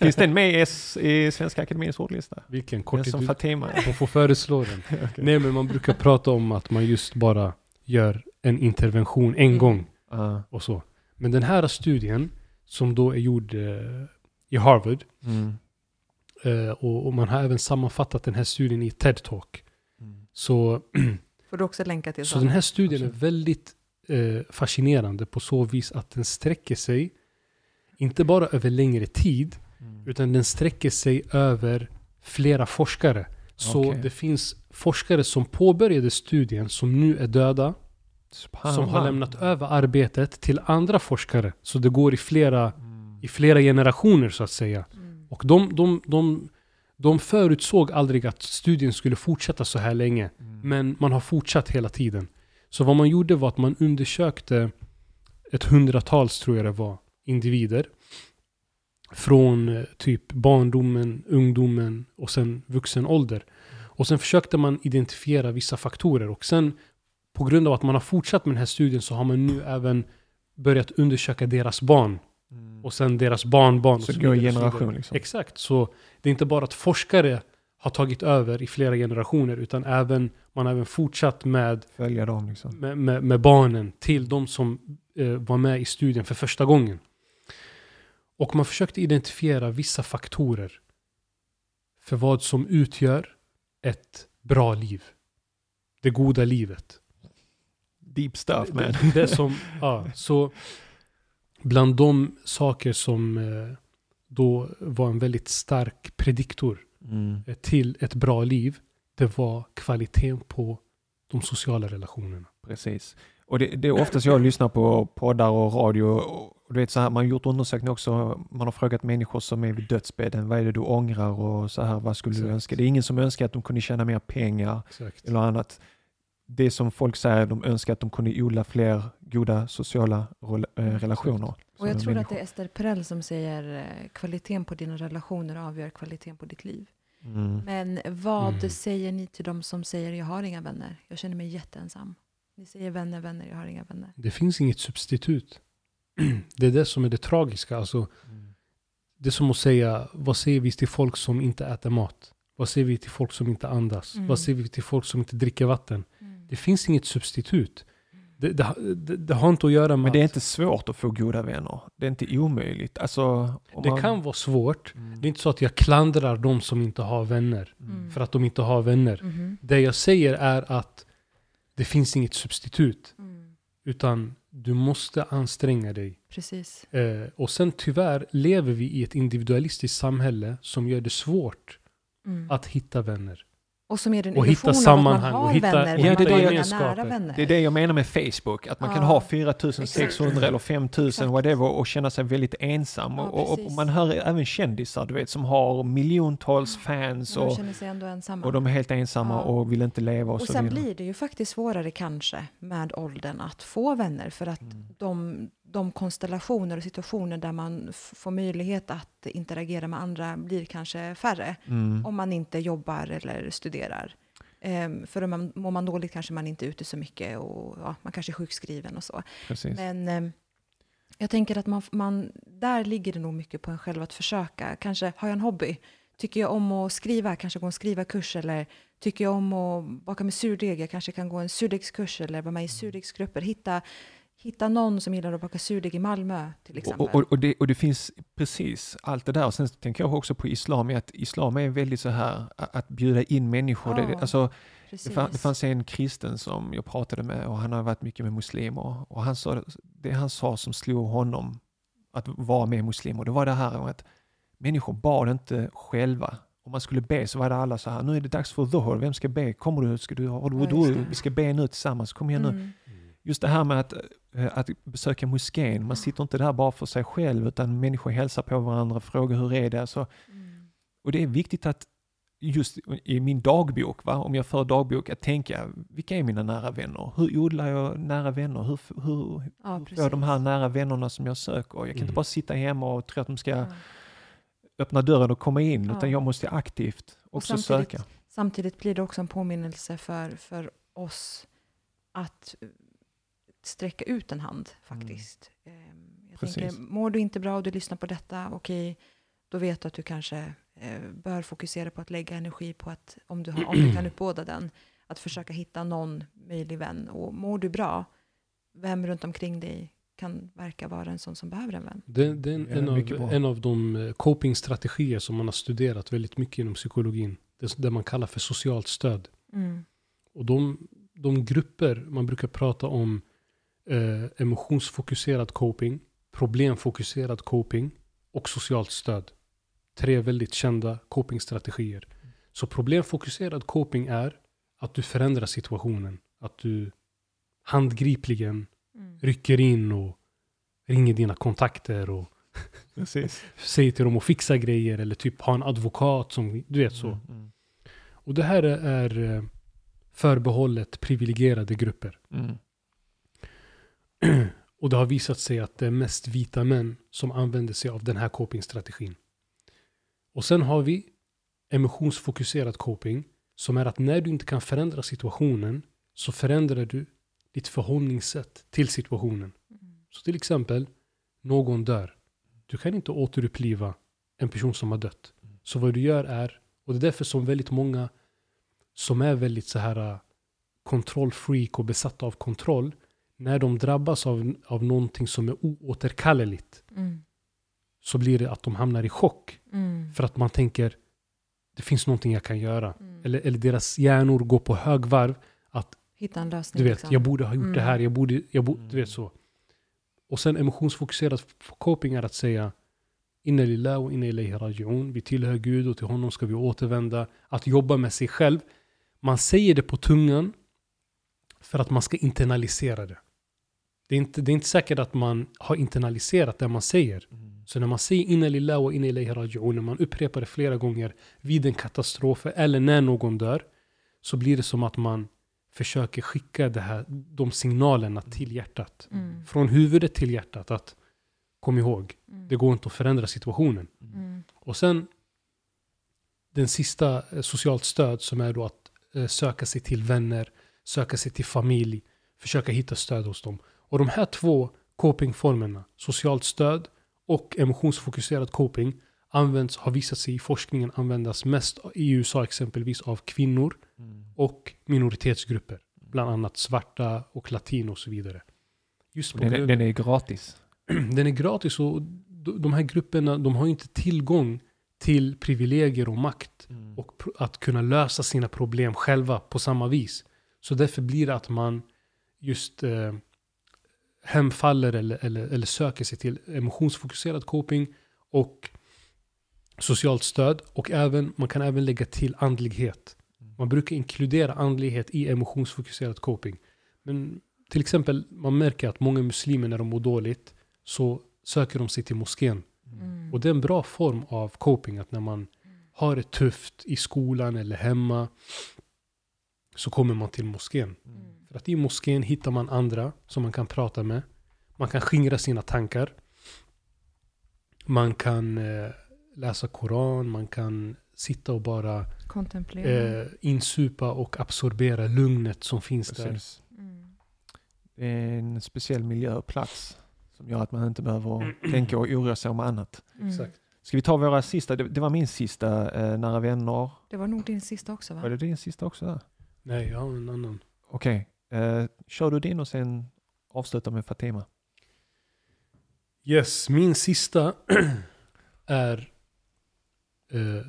Finns den med i, S, i Svenska Akademiens ordlista? vilken Den som Fatima? Man får föreslå den. *laughs* Nej, men man brukar prata om att man just bara gör en intervention en Mm. gång Ah, och så. Men den här studien som då är gjord eh, i Harvard mm. eh, och, och man har även sammanfattat den här studien i TED-talk. Mm. Så, *clears throat* Får du också länka till så den här studien är väldigt eh, fascinerande på så vis att den sträcker sig inte bara över längre tid Mm. utan den sträcker sig över flera forskare. Så Okej. det finns forskare som påbörjade studien som nu är döda, som har lämnat över arbetet till andra forskare. Så det går i flera, Mm. i flera generationer så att säga. Mm. Och de, de, de, de förutsåg aldrig att studien skulle fortsätta så här länge. Mm. Men man har fortsatt hela tiden. Så vad man gjorde var att man undersökte ett hundratals, tror jag det var, individer. Från eh, typ barndomen, ungdomen och sen vuxen ålder. Och sen försökte man identifiera vissa faktorer. Och sen på grund av att man har fortsatt med den här studien så har man nu även börjat undersöka deras barn. Mm. Och sen deras barnbarn. Så går så vidare. generation liksom. Exakt, så det är inte bara att forskare har tagit över i flera generationer utan även man har även fortsatt med, Följa dem liksom. med, med, med barnen till de som eh, var med i studien för första gången. Och man försökte identifiera vissa faktorer för vad som utgör ett bra liv. Det goda livet. Deep stuff man. Det, det som, ja, så bland de saker som eh, då var en väldigt stark prediktor Mm. eh, till ett bra liv, det var kvaliteten på de sociala relationerna. Precis. Och det, det är oftast jag lyssnar på poddar och radio och du vet så här, man har gjort undersökningar också, man har frågat människor som är vid dödsbädden, vad är det du ångrar och så här, vad skulle du Exakt. önska? Det är ingen som önskar att de kunde tjäna mer pengar Exakt. eller annat. Det som folk säger, de önskar att de kunde odla fler goda sociala eh, relationer. Och jag tror att människor. det är Ester Perell som säger eh, kvaliteten på dina relationer avgör kvaliteten på ditt liv. Mm. Men vad mm. säger ni till de som säger jag har inga vänner? Jag känner mig jätteensam. Ni säger vänner, vänner, jag har inga vänner. Det finns inget substitut. *clears throat* Det är det som är det tragiska. Alltså, mm. Det är som att säga, vad säger vi till folk som inte äter mat? Vad säger vi till folk som inte andas? Mm. Vad säger vi till folk som inte dricker vatten? Det finns inget substitut. Det, det, det, det, har inte att göra med Men det är inte svårt att få goda vänner. Det är inte omöjligt. Alltså, det man... kan vara svårt. Mm. Det är inte så att jag klandrar de som inte har vänner. Mm. För att de inte har vänner. Mm. Det jag säger är att det finns inget substitut. Mm. Utan du måste anstränga dig. Precis. Eh, och sen tyvärr lever vi i ett individualistiskt samhälle som gör det svårt mm. att hitta vänner. Och som ger en och hitta sammanhang, har hitta, vänner, ja, det, är det, nära vänner. det är det jag menar med Facebook, att man ja. kan ha 4600 eller 5000 whatever och känna sig väldigt ensam. Ja, och, och, man hör även kändisar du vet, som har miljontals fans och, och de är helt ensamma ja. och vill inte leva. Och, och så sen vidare. blir det ju faktiskt svårare kanske med åldern att få vänner för att mm. de de konstellationer och situationer där man får möjlighet att interagera med andra blir kanske färre. Mm. Om man inte jobbar eller studerar. Um, för om man, mår man dåligt kanske man inte är ute så mycket och ja, man kanske är sjukskriven och så. Precis. Men um, jag tänker att man, man, där ligger det nog mycket på en själv att försöka. Kanske har jag en hobby? Tycker jag om att skriva, kanske gå en skrivarkurs eller tycker jag om att baka med surdeg, jag kanske kan gå en surdegskurs eller vara med i surdegsgrupper. Hitta hitta någon som gillar att baka surdeg i Malmö till exempel. Och, och, och, det, och det finns precis allt det där. Och sen tänker jag också på islam, att islam är väldigt så här att bjuda in människor. Ja, det, alltså, det, fann, det fanns en kristen som jag pratade med och han har varit mycket med muslimer. Och han sa, det han sa som slog honom att vara med muslimer, det var det här att människor bad inte själva. Om man skulle be så var det alla så här, nu är det dags för dhuhr, vem ska be? Kommer du? Ska du har du, ja, Vi ska be nu tillsammans, kom igen nu. Mm. Just det här med att Eh, att besöka moskén. Man sitter inte där bara för sig själv utan människor hälsar på varandra, frågar hur är det? Så, mm. Och det är viktigt att just i min dagbok, va? om jag för dagbok, att tänka vilka är mina nära vänner? Hur odlar jag nära vänner? Hur, hur, ja, hur får jag de här nära vännerna som jag söker? Jag kan mm. inte bara sitta hemma och tro att de ska ja. öppna dörren och komma in, ja. utan jag måste aktivt också och samtidigt, söka. Samtidigt blir det också en påminnelse för, för oss att sträcka ut en hand mm. faktiskt. Mm. Jag Precis. tänker, mår du inte bra och du lyssnar på detta, okej, okay, då vet du att du kanske eh, bör fokusera på att lägga energi på att, om du, har, om du kan *clears throat* uppbåda den, att försöka hitta någon möjlig vän. Och mår du bra, vem runt omkring dig kan verka vara en sån som behöver en vän. Det, det är en, en, av, en av de eh, copingstrategier som man har studerat väldigt mycket inom psykologin. Det, det man kallar för socialt stöd. Mm. Och de, de grupper man brukar prata om eh, emotionsfokuserad coping, problemfokuserad coping och socialt stöd. Tre väldigt kända copingstrategier. Så problemfokuserad coping är att du förändrar situationen. Att du handgripligen mm. rycker in och ringer dina kontakter och *laughs* säger till dem att fixa grejer eller typ ha en advokat som, du vet så. Mm, mm. Och det här är eh, förbehållet privilegierade grupper. Mm. *clears throat* och det har visat sig att det är mest vita män som använder sig av den här copingstrategin. Och sen har vi emotionsfokuserad coping som är att när du inte kan förändra situationen så förändrar du ditt förhållningssätt till situationen. Mm. Så till exempel, någon dör. Du kan inte återuppliva en person som har dött. Så vad du gör är, och det är därför som väldigt många som är väldigt så här äh, kontrollfreak och besatta av kontroll när de drabbas av, av någonting som är oåterkalleligt mm. så blir det att de hamnar i chock. Mm. För att man tänker det finns någonting jag kan göra. Mm. Eller, eller deras hjärnor går på högvarv. Att, Hitta en lösning. Du vet, liksom. jag borde ha gjort det här. Mm. Jag borde, jag borde, Du vet så. Och sen emotionsfokuserad coping är att säga Inna lillah och inna ilayhi raji'un. Vi tillhör Gud och till honom ska vi återvända. Att jobba med sig själv. Man säger det på tungan för att man ska internalisera det. Det är, inte, det är inte säkert att man har internaliserat det man säger. Mm. Så när man säger inna lillah och inna ilayhi raji'un, när man upprepar det flera gånger vid en katastrof eller när någon dör, så blir det som att man försöker skicka det här, de signalerna mm. till hjärtat. Mm. Från huvudet till hjärtat. att Kom ihåg, mm. det går inte att förändra situationen. Mm. Och sen den sista eh, socialt stöd som är då att eh, söka sig till vänner, söka sig till familj, försöka hitta stöd hos dem. Och de här två copingformerna, socialt stöd och emotionsfokuserad coping, används, har visat sig i forskningen användas mest i USA exempelvis av kvinnor mm. och minoritetsgrupper. Bland annat svarta och latino och så vidare. Just den, är, den är gratis? *clears throat* Den är gratis och de här grupperna de har inte tillgång till privilegier och makt mm. och att kunna lösa sina problem själva på samma vis. Så därför blir det att man just eh, hemfaller eller, eller, eller söker sig till emotionsfokuserad coping och socialt stöd. Och även, man kan även lägga till andlighet. Mm. Man brukar inkludera andlighet i emotionsfokuserad coping. Men till exempel, man märker att många muslimer när de mår dåligt så söker de sig till moskén. Mm. Och det är en bra form av coping, att när man har det tufft i skolan eller hemma så kommer man till moskén. Mm. För att i moskén hittar man andra som man kan prata med. Man kan skingra sina tankar. Man kan eh, läsa Koran, man kan sitta och bara. Eh, insupa och absorbera lugnet som finns Precis. där. Mm. Det är en speciell miljö och plats som gör att man inte behöver *clears throat* tänka och oroa sig om annat. Mm. Ska vi ta våra sista? Det, det var min sista, eh, Nära vänner. Det var nog din sista också va? Var det din sista också? Där? Nej, jag har en annan. Okej, okay. Eh, kör du din och sen avsluta med Fatima. Yes, min sista *clears throat* är eh,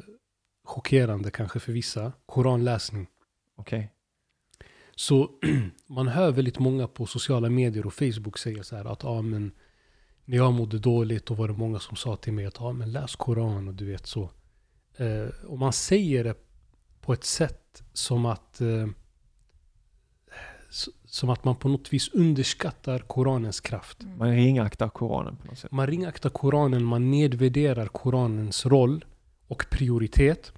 chockerande kanske för vissa. Koranläsning. Okej. Okay. Så *clears throat* man hör väldigt många på sociala medier och Facebook säga så här att ah, men, när jag mådde dåligt då var det många som sa till mig att ah, men läs Koran och du vet så. Eh, och man säger det på ett sätt som att eh, som att man på något vis underskattar Koranens kraft. Mm. Man ringaktar Koranen på något sätt. Man ringaktar Koranen, man nedvärderar Koranens roll och prioritet.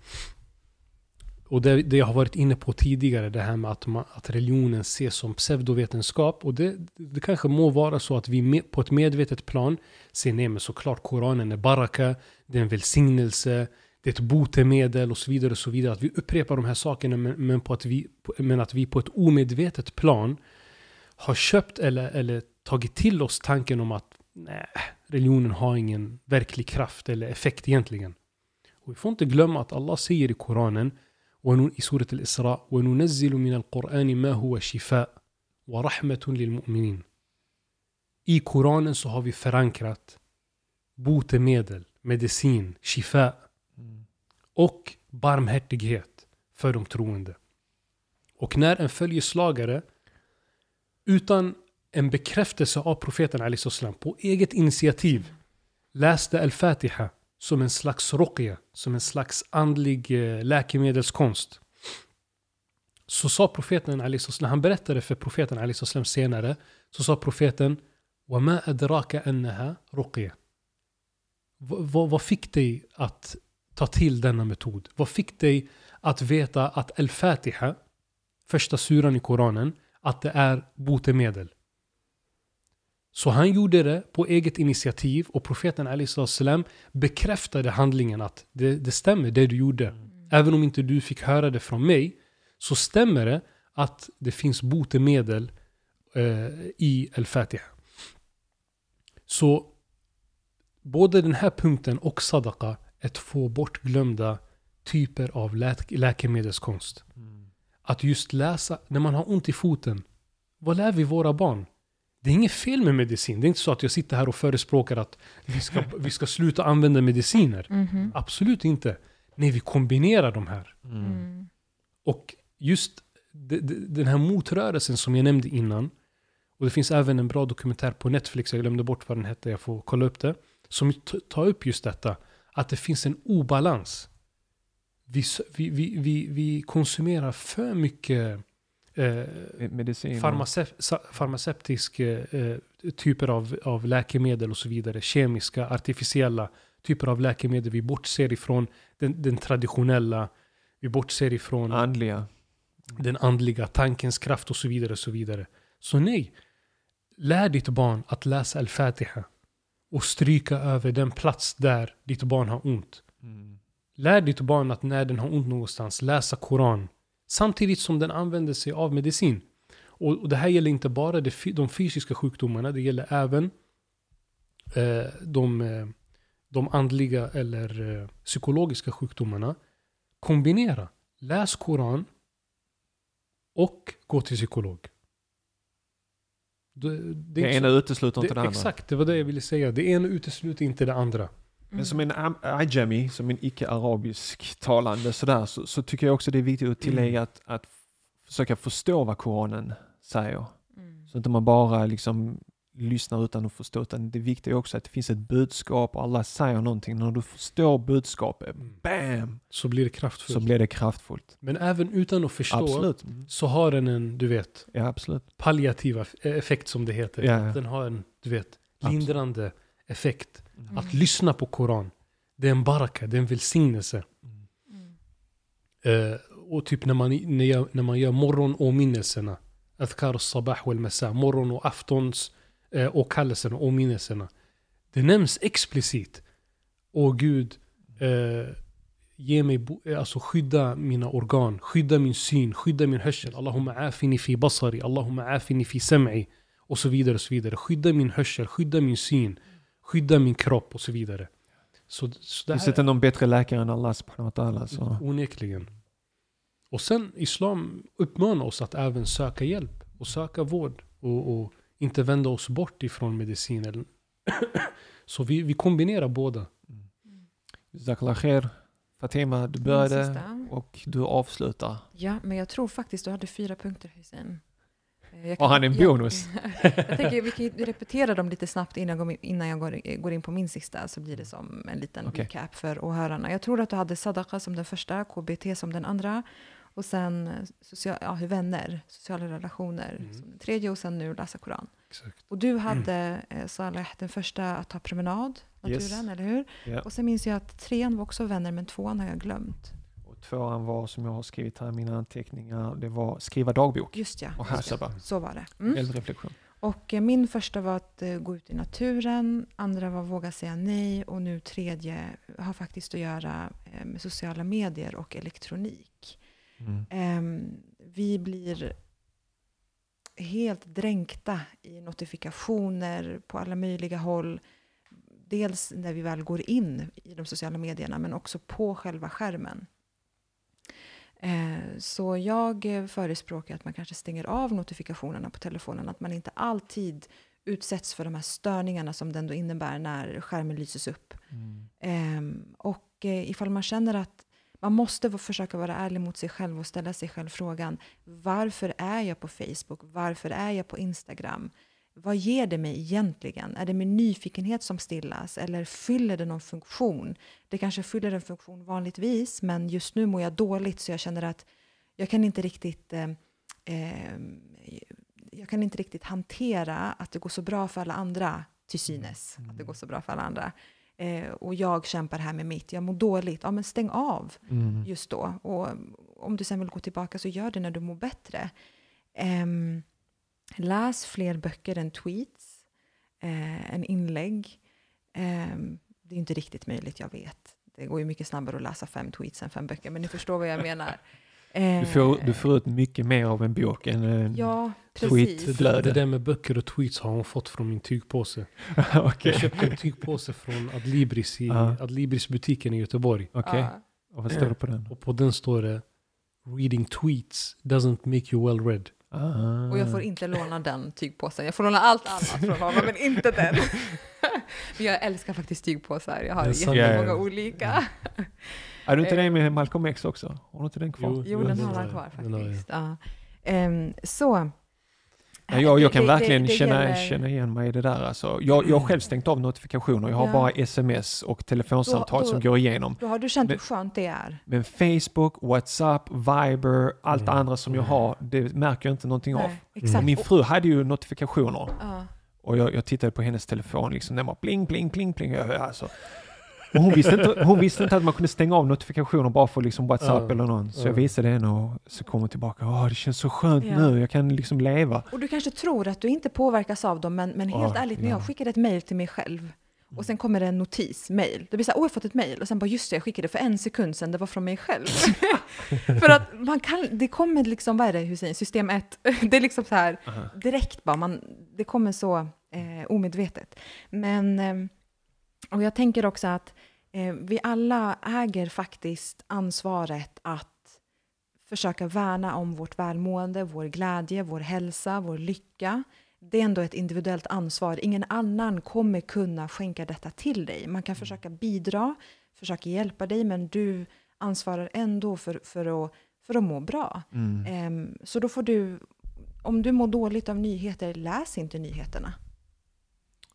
Och det, det jag har varit inne på tidigare, det här med att, man, att religionen ses som pseudovetenskap. Och det, det kanske må vara så att vi med, på ett medvetet plan ser nej men såklart Koranen är baraka, det är en välsignelse, det är ett botemedel och så vidare. och så vidare. Att vi upprepar de här sakerna men, men, på att vi, men att vi på ett omedvetet plan har köpt eller, eller tagit till oss tanken om att nej, religionen har ingen verklig kraft eller effekt egentligen. Och vi får inte glömma att Allah säger i Koranen i surat al-Isra وَنُنَزِّلُ مِنَ الْقُرْآنِ مَا هُوَ شِفَاء وَرَحْمَةٌ لِلْمُؤْمِنِينَ I Koranen så har vi förankrat botemedel, medicin, shifa och barmhärtighet för de troende. Och när en följeslagare utan en bekräftelse av profeten Ali på eget initiativ läste al-Fatiha som en slags ruqya, som en slags andlig eh, läkemedelskonst. Så sa profeten Ali när han berättade för profeten Ali senare, så sa profeten وَمَا أَدْرَاكَ أَنَّهَا رُقْيَ Vad fick dig att ta till denna metod? Vad fick dig att veta att Al-Fatiha, första suran i Koranen, att det är botemedel? Så han gjorde det på eget initiativ och profeten Ali salam bekräftade handlingen att det, det stämmer det du gjorde. Mm. Även om inte du fick höra det från mig så stämmer det att det finns botemedel eh, i Al-Fatiha. Så både den här punkten och sadaqa är två bortglömda typer av lä läkemedelskonst. Mm. Att just läsa, när man har ont i foten, vad lär vi våra barn? Det är inget fel med medicin. Det är inte så att jag sitter här och förespråkar att vi ska, vi ska sluta använda mediciner. Mm -hmm. Absolut inte. Nej, vi kombinerar de här. Mm. mm. Och just den här motrörelsen som jag nämnde innan. Och det finns även en bra dokumentär på Netflix, jag glömde bort vad den hette, jag får kolla upp det. Som tar upp just detta. Att det finns en obalans. Vi, vi, vi, vi, vi konsumerar för mycket eh, Medicin. farmaceutisk eh, typer av, av läkemedel och så vidare. Kemiska, artificiella typer av läkemedel. Vi bortser ifrån den, den traditionella. Vi bortser ifrån andliga. den andliga tankens kraft och så vidare. Och så, vidare. så nej, lär ditt barn att läsa Al-Fatiha och stryka över den plats där ditt barn har ont. Mm. Lär ditt barn att när den har ont någonstans läsa Koran. Samtidigt som den använder sig av medicin. Och, och det här gäller inte bara det, de fysiska sjukdomarna, det gäller även eh, de, eh, de andliga eller eh, psykologiska sjukdomarna. Kombinera. Läs Koran och gå till psykolog. Det, det, det ena utesluter inte det, det andra. Exakt, det var det jag ville säga. Det ena utesluter inte det andra. Men som en ajami, som en icke-arabisk talande sådär, så, så, tycker jag också det är viktigt att tillägga mm. att, att försöka förstå vad Koranen säger. Mm. Så att man bara liksom lyssnar utan att förstå, utan det viktiga är också att det finns ett budskap och alla säger någonting. När du förstår budskapet, mm. BAM! Så blir det kraftfullt. Så blir det kraftfullt. Men även utan att förstå absolut. så har den en, du vet, ja, absolut. palliativ effekt som det heter. Ja. Den har en, du vet, lindrande absolut. effekt. Mm. Att lyssna på Koran, det är en baraka, det är en välsignelse. Mm. Uh, och typ när man, när, jag, när man gör morgonåminnelserna, Adhkar sabah wal masa, morgon och aftons åkallelserna och åminnelserna. Det nämns explicit. Åh Gud, eh, ge mig, eh, alltså skydda mina organ, skydda min syn, skydda min hörsel. Allahumma afini fi basari, Allahumma afini fi sam'i. Och så vidare och så vidare. Skydda min hörsel, skydda min syn, skydda min kropp och så vidare. Så, så det, det finns inte någon bättre läkare än Allah subhanahu wa ta'ala. Så. Onekligen. Och sen Islam uppmanar oss att även söka hjälp och söka vård. Och, och inte vända oss bort ifrån medicinen. Så vi, vi kombinerar båda. Khair. Fatima, du började och du avslutar. Ja, men jag tror faktiskt du hade fyra punkter Hussein. Eh, Har han en bonus? Jag, *laughs* jag tänker vi kan repetera dem lite snabbt innan jag, går, innan jag går, går in på min sista, så blir det som en liten okay. recap för åhörarna. Jag tror att du hade Sadaqa som den första, KBT som den andra, och sen eh, social, ja, vänner, sociala relationer mm. som den tredje och sen nu läsa Koran. Exakt. Och du hade, mm. Saleh, den första att ta promenad, naturen, yes. eller hur? Yeah. Och sen minns jag att trean var också vänner, men tvåan har jag glömt. Och tvåan var, som jag har skrivit här i mina anteckningar, det var skriva dagbok. Just ja. Och härsaba. Så var det. Mm. Eldreflektion. Och eh, min första var att uh, gå ut i naturen, andra var våga säga nej och nu tredje har faktiskt att göra uh, med sociala medier och elektronik. Mm. vi blir helt dränkta i notifikationer på alla möjliga håll. Dels när vi väl går in i de sociala medierna, men också på själva skärmen. Eh, så jag förespråkar att man kanske stänger av notifikationerna på telefonen, att man inte alltid utsätts för de här störningarna som det ändå innebär när skärmen lyses upp. Mm. Ehm, och eh, ifall man känner att man måste försöka vara ärlig mot sig själv och ställa sig själv frågan varför är jag på Facebook? Varför är jag på Instagram? Vad ger det mig egentligen? Är det min nyfikenhet som stillas eller fyller det någon funktion? Det kanske fyller en funktion vanligtvis, men just nu mår jag dåligt så jag känner att jag kan inte riktigt eh, eh, jag kan inte riktigt hantera att det går så bra för alla andra, till synes, mm. att det går så bra för alla andra. Eh, och jag kämpar här med mitt, jag mår dåligt. Ja, men stäng av mm. just då. Och om du sen vill gå tillbaka så gör det när du mår bättre. Eh, läs fler böcker än tweets, eh, än inlägg. Ehm, det är inte riktigt möjligt, jag vet. Det går ju mycket snabbare att läsa fem tweets än fem böcker, men ni förstår vad jag menar. Du får, du får ut mycket mer av en bok än en ja, tweetflöde. Det där med böcker och tweets har hon fått från min tygpåse. *laughs* okay. Jag köpte en tygpåse från Adlibris i uh. Adlibris-butiken i Göteborg. Okay. Uh. Och vad står det på den? Och på den står det Reading tweets doesn't make you well read. Ah. Och jag får inte låna den tygpåsen. Jag får låna allt annat från honom, men inte den. *laughs* men jag älskar faktiskt tygpåsar. Jag har jättemånga olika. Är du inte det med Malcolm X också? Har du inte den kvar? Jo, jo den har han kvar faktiskt. Ja. Um, så. Ja, jag, jag kan det, verkligen det, det känna, gäller... känna igen mig i det där. Alltså, jag, jag har själv stängt av notifikationer. Jag har ja. bara sms och telefonsamtal då, då, som går igenom. Då har du känt hur skönt det är. Men Facebook, WhatsApp, Viber, allt mm. andra som jag har, det märker jag inte någonting Nej, av. Exakt. Min fru hade ju notifikationer. Ja. Och jag, jag, tittade på hennes telefon, liksom, den var pling, pling, pling, pling. Alltså, och hon, visste inte, hon visste inte att man kunde stänga av notifikationer bara för liksom WhatsApp uh, eller någon. Så uh. jag visade henne och så kom hon tillbaka. Åh, det känns så skönt yeah. nu, jag kan liksom leva. Och du kanske tror att du inte påverkas av dem, men, men helt uh, ärligt, när jag skickade ett mail till mig själv Och sen kommer det en notis, mail. Det blir så här, åh jag har fått ett mail. Och sen bara, just det, jag skickade för en sekund sedan, det var från mig själv. *laughs* för att man kan, det kommer liksom, vad är det Hussein, system 1. *laughs* det är liksom så här, direkt bara, man, det kommer så eh, omedvetet. Men, eh, och jag tänker också att eh, vi alla äger faktiskt ansvaret att försöka värna om vårt välmående, vår glädje, vår hälsa, vår lycka. Det är ändå ett individuellt ansvar. Ingen annan kommer kunna skänka detta till dig. Man kan försöka bidra, försöka hjälpa dig, men du ansvarar ändå för, för, att, för att må bra. Mm. Um, så då får du, om du mår dåligt av nyheter, läs inte nyheterna.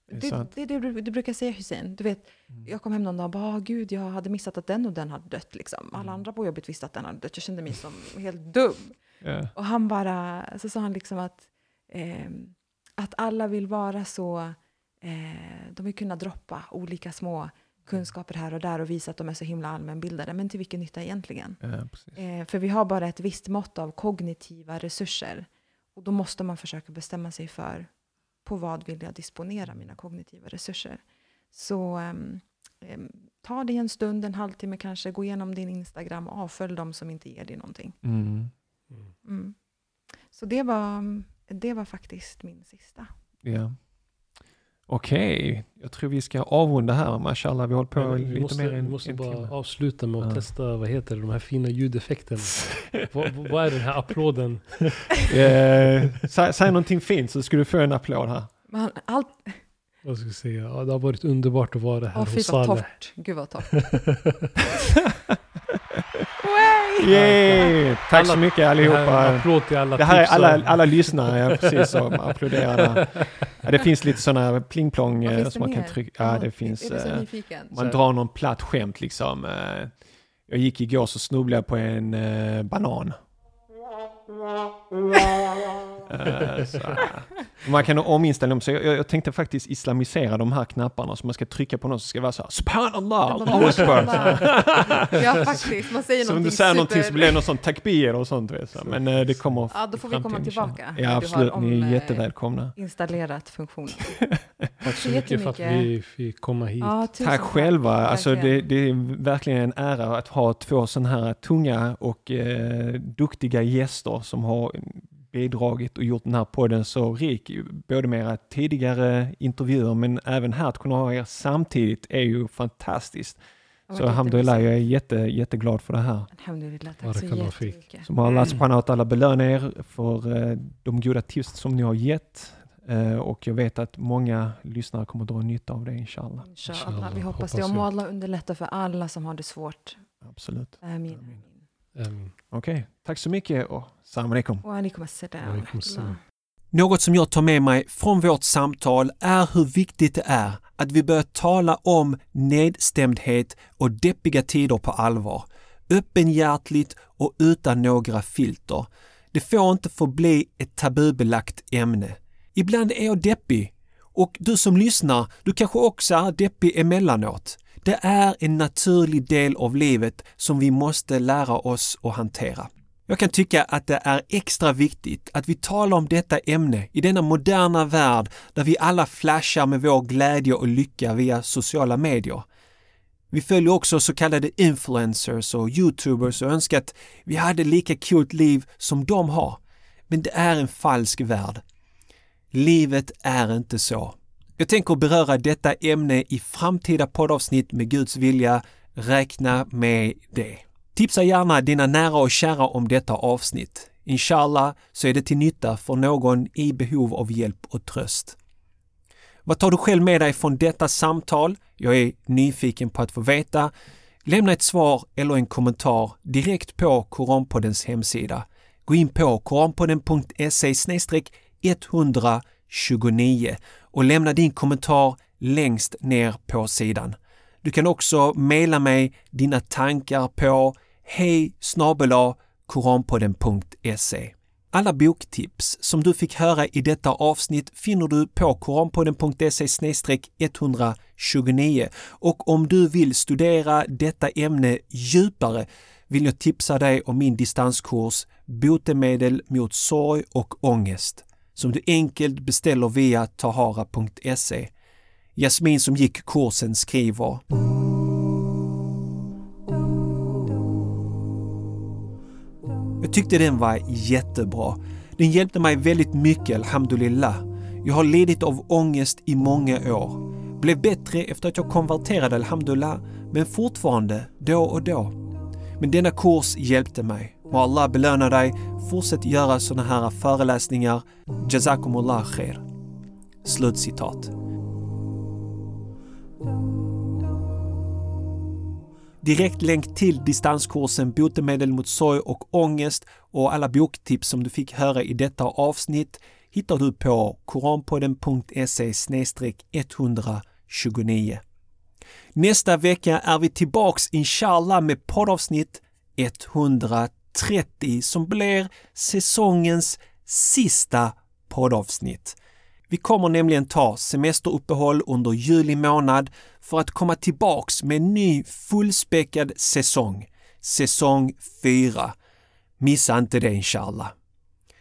Det, det, det, du, brukar säga Hussein. Du vet, mm. Jag kom hem någon dag och bara, oh, gud, jag hade missat att den och den hade dött. Liksom. Alla mm. andra på jobbet visste att den hade dött. Jag kände mig som helt dum. Yeah. Och han bara, så sa han liksom att, eh, att alla vill vara så, eh, de vill kunna droppa olika små kunskaper här och där och visa att de är så himla allmänbildade. Men till vilken nytta egentligen? Ja, eh, för vi har bara ett visst mått av kognitiva resurser. Och då måste man försöka bestämma sig för på vad vill jag disponera mina kognitiva resurser. Så um, um, ta dig en stund, en halvtimme kanske, gå igenom din Instagram och avfölj de som inte ger dig någonting. Mm. Mm. Så det var, det var faktiskt min sista. Ja. Okej, okay. jag tror vi ska avrunda här. Mashallah, vi har hållit på ja, lite måste, mer än Vi måste bara timme. avsluta med att ja. testa, vad heter det, de här fina ljudeffekterna. *laughs* vad, vad, är den här applåden? *laughs* eh, säg, säg någonting fint så ska du få en applåd här. Man, allt... Vad ska jag säga? Ja, det har varit underbart att vara här oh, hos Saleh. torrt. Gud vad torrt. *laughs* Yay! Tack alla, så mycket allihopa. Applåd till alla det här är alla, alla lyssnare, ja, precis som applåderar. Ja, det finns lite sådana plingplong eh, som man kan trycka. Ja, det finns. Äh, man drar någon platt skämt liksom. Äh, jag gick igår så snubblade jag på en äh, banan. *laughs* Uh, *laughs* man kan ominställa dem, så jag, jag, tänkte faktiskt islamisera de här knapparna, så man ska trycka på något så ska det vara så här, Subhanallah, *laughs* Ja faktiskt, man säger så någonting om du säger super... någonting så blir det något sånt takbir och sånt. Vet så. Men uh, det kommer Ja, då får vi komma tillbaka. Ja, absolut, om, ni är jättevälkomna. Installerat funktionen. *laughs* Tack så mycket för att vi fick komma hit. Ja, tack själva, alltså det, det, är verkligen en ära att ha två sådana här tunga och eh, duktiga gäster som har bidragit och gjort den här podden så rik, både med era tidigare intervjuer men även här att kunna ha er samtidigt är ju fantastiskt. Så alhamdulillah, jag är jätte, jätteglad för det här. Alhamdulillah, tack så jättemycket. Som Allah subhanahu wa ta'ala belöna er för uh, de goda tips som ni har gett. Uh, och jag vet att många lyssnare kommer att dra nytta av det inshallah. Inshallah, vi hoppas, hoppas det. Och må Allah underlätta för alla som har det svårt. Absolut. Amin. Amin. Um, Okej, okay. tack så mycket och salam alaikum. Wa alaikum assalam. Något som jag tar med mig från vårt samtal är hur viktigt det är att vi börjar tala om nedstämdhet och deppiga tider på allvar. Öppenhjärtligt och utan några filter. Det får inte få bli ett tabubelagt ämne. Ibland är jag deppig och du som lyssnar, du kanske också är deppig emellanåt. Det är en naturlig del av livet som vi måste lära oss att hantera. Jag kan tycka att det är extra viktigt att vi talar om detta ämne i denna moderna värld där vi alla flashar med vår glädje och lycka via sociala medier. Vi följer också så kallade influencers och youtubers och önskar att vi hade lika coolt liv som de har. Men det är en falsk värld. Livet är inte så. Jag tänker beröra detta ämne i framtida poddavsnitt med Guds vilja. Räkna med det. Tipsa gärna dina nära och kära om detta avsnitt. Inshallah så är det till nytta för någon i behov av hjälp och tröst. Vad tar du själv med dig från detta samtal? Jag är nyfiken på att få veta. Lämna ett svar eller en kommentar direkt på Koranpoddens hemsida. Gå in på koranpodden.se 100 29 och lämna din kommentar längst ner på sidan. Du kan också mejla mig dina tankar på hej koranpodden.se. Alla boktips som du fick höra i detta avsnitt finner du på koranpodden.se 129 och om du vill studera detta ämne djupare vill jag tipsa dig om min distanskurs Botemedel mot sorg och ångest som du enkelt beställer via tahara.se. Jasmin som gick kursen skriver Jag tyckte den var jättebra. Den hjälpte mig väldigt mycket, alhamdulillah. Jag har lidit av ångest i många år. Blev bättre efter att jag konverterade, alhamdulillah, men fortfarande då och då. Men denna kurs hjälpte mig. Må Allah belöna dig. Fortsätt göra sådana här föreläsningar. Jazakumullah khair. Slutcitat. Direkt länk till distanskursen Botemedel mot sorg och ångest och alla boktips som du fick höra i detta avsnitt hittar du på koranpodden.se 129. Nästa vecka är vi tillbaks inshallah med poddavsnitt 100 30 som blir säsongens sista poddavsnitt. Vi kommer nämligen ta semesteruppehåll under juli månad för att komma tillbaks med en ny fullspäckad säsong. Säsong 4. Missa inte det inshallah.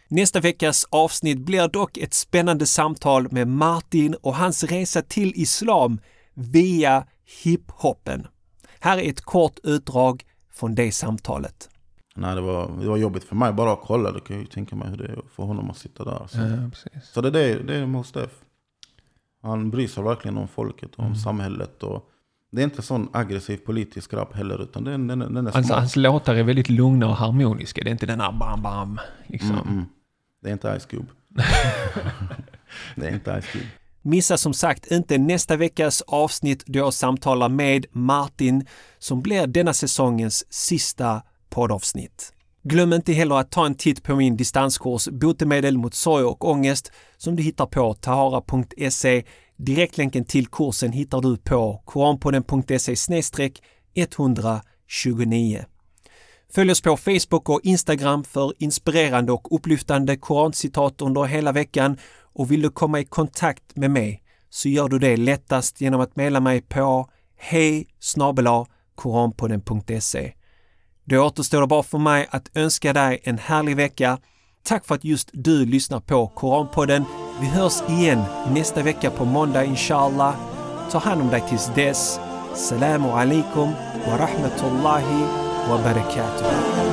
Nästa veckas avsnitt blir dock ett spännande samtal med Martin och hans resa till islam via hiphopen. Här är ett kort utdrag från det samtalet. Nej, det var, det var jobbigt för mig bara att kolla. Du kan ju tänka mig hur det är för honom att sitta där. Så, ja, så det, är det, det är Mos Def. Han bryr sig verkligen om folket och om mm. samhället. Och det är inte sån aggressiv politisk rap heller, utan den, den, den är alltså, Hans låtar är väldigt lugna och harmoniska. Det är inte den här bam bam. Liksom. Mm, mm. Det är inte Ice Cube. *laughs* det är inte Ice Cube. Missa som sagt inte nästa veckas avsnitt då jag samtalar med Martin som blir denna säsongens sista poddavsnitt. Glöm inte heller att ta en titt på min distanskurs Botemedel mot sorg och ångest som du hittar på tahara.se. Direktlänken till kursen hittar du på koranpodden.se 129. Följ oss på Facebook och Instagram för inspirerande och upplyftande korancitat under hela veckan och vill du komma i kontakt med mig så gör du det lättast genom att mejla mig på hej koranpodden.se. Då återstår det bara för mig att önska dig en härlig vecka. Tack för att just du lyssnar på Koranpodden. Vi hörs igen nästa vecka på måndag inshallah. Ta hand om dig tills dess. Salamu alaikum wa rahmatullahi wa barakatuh.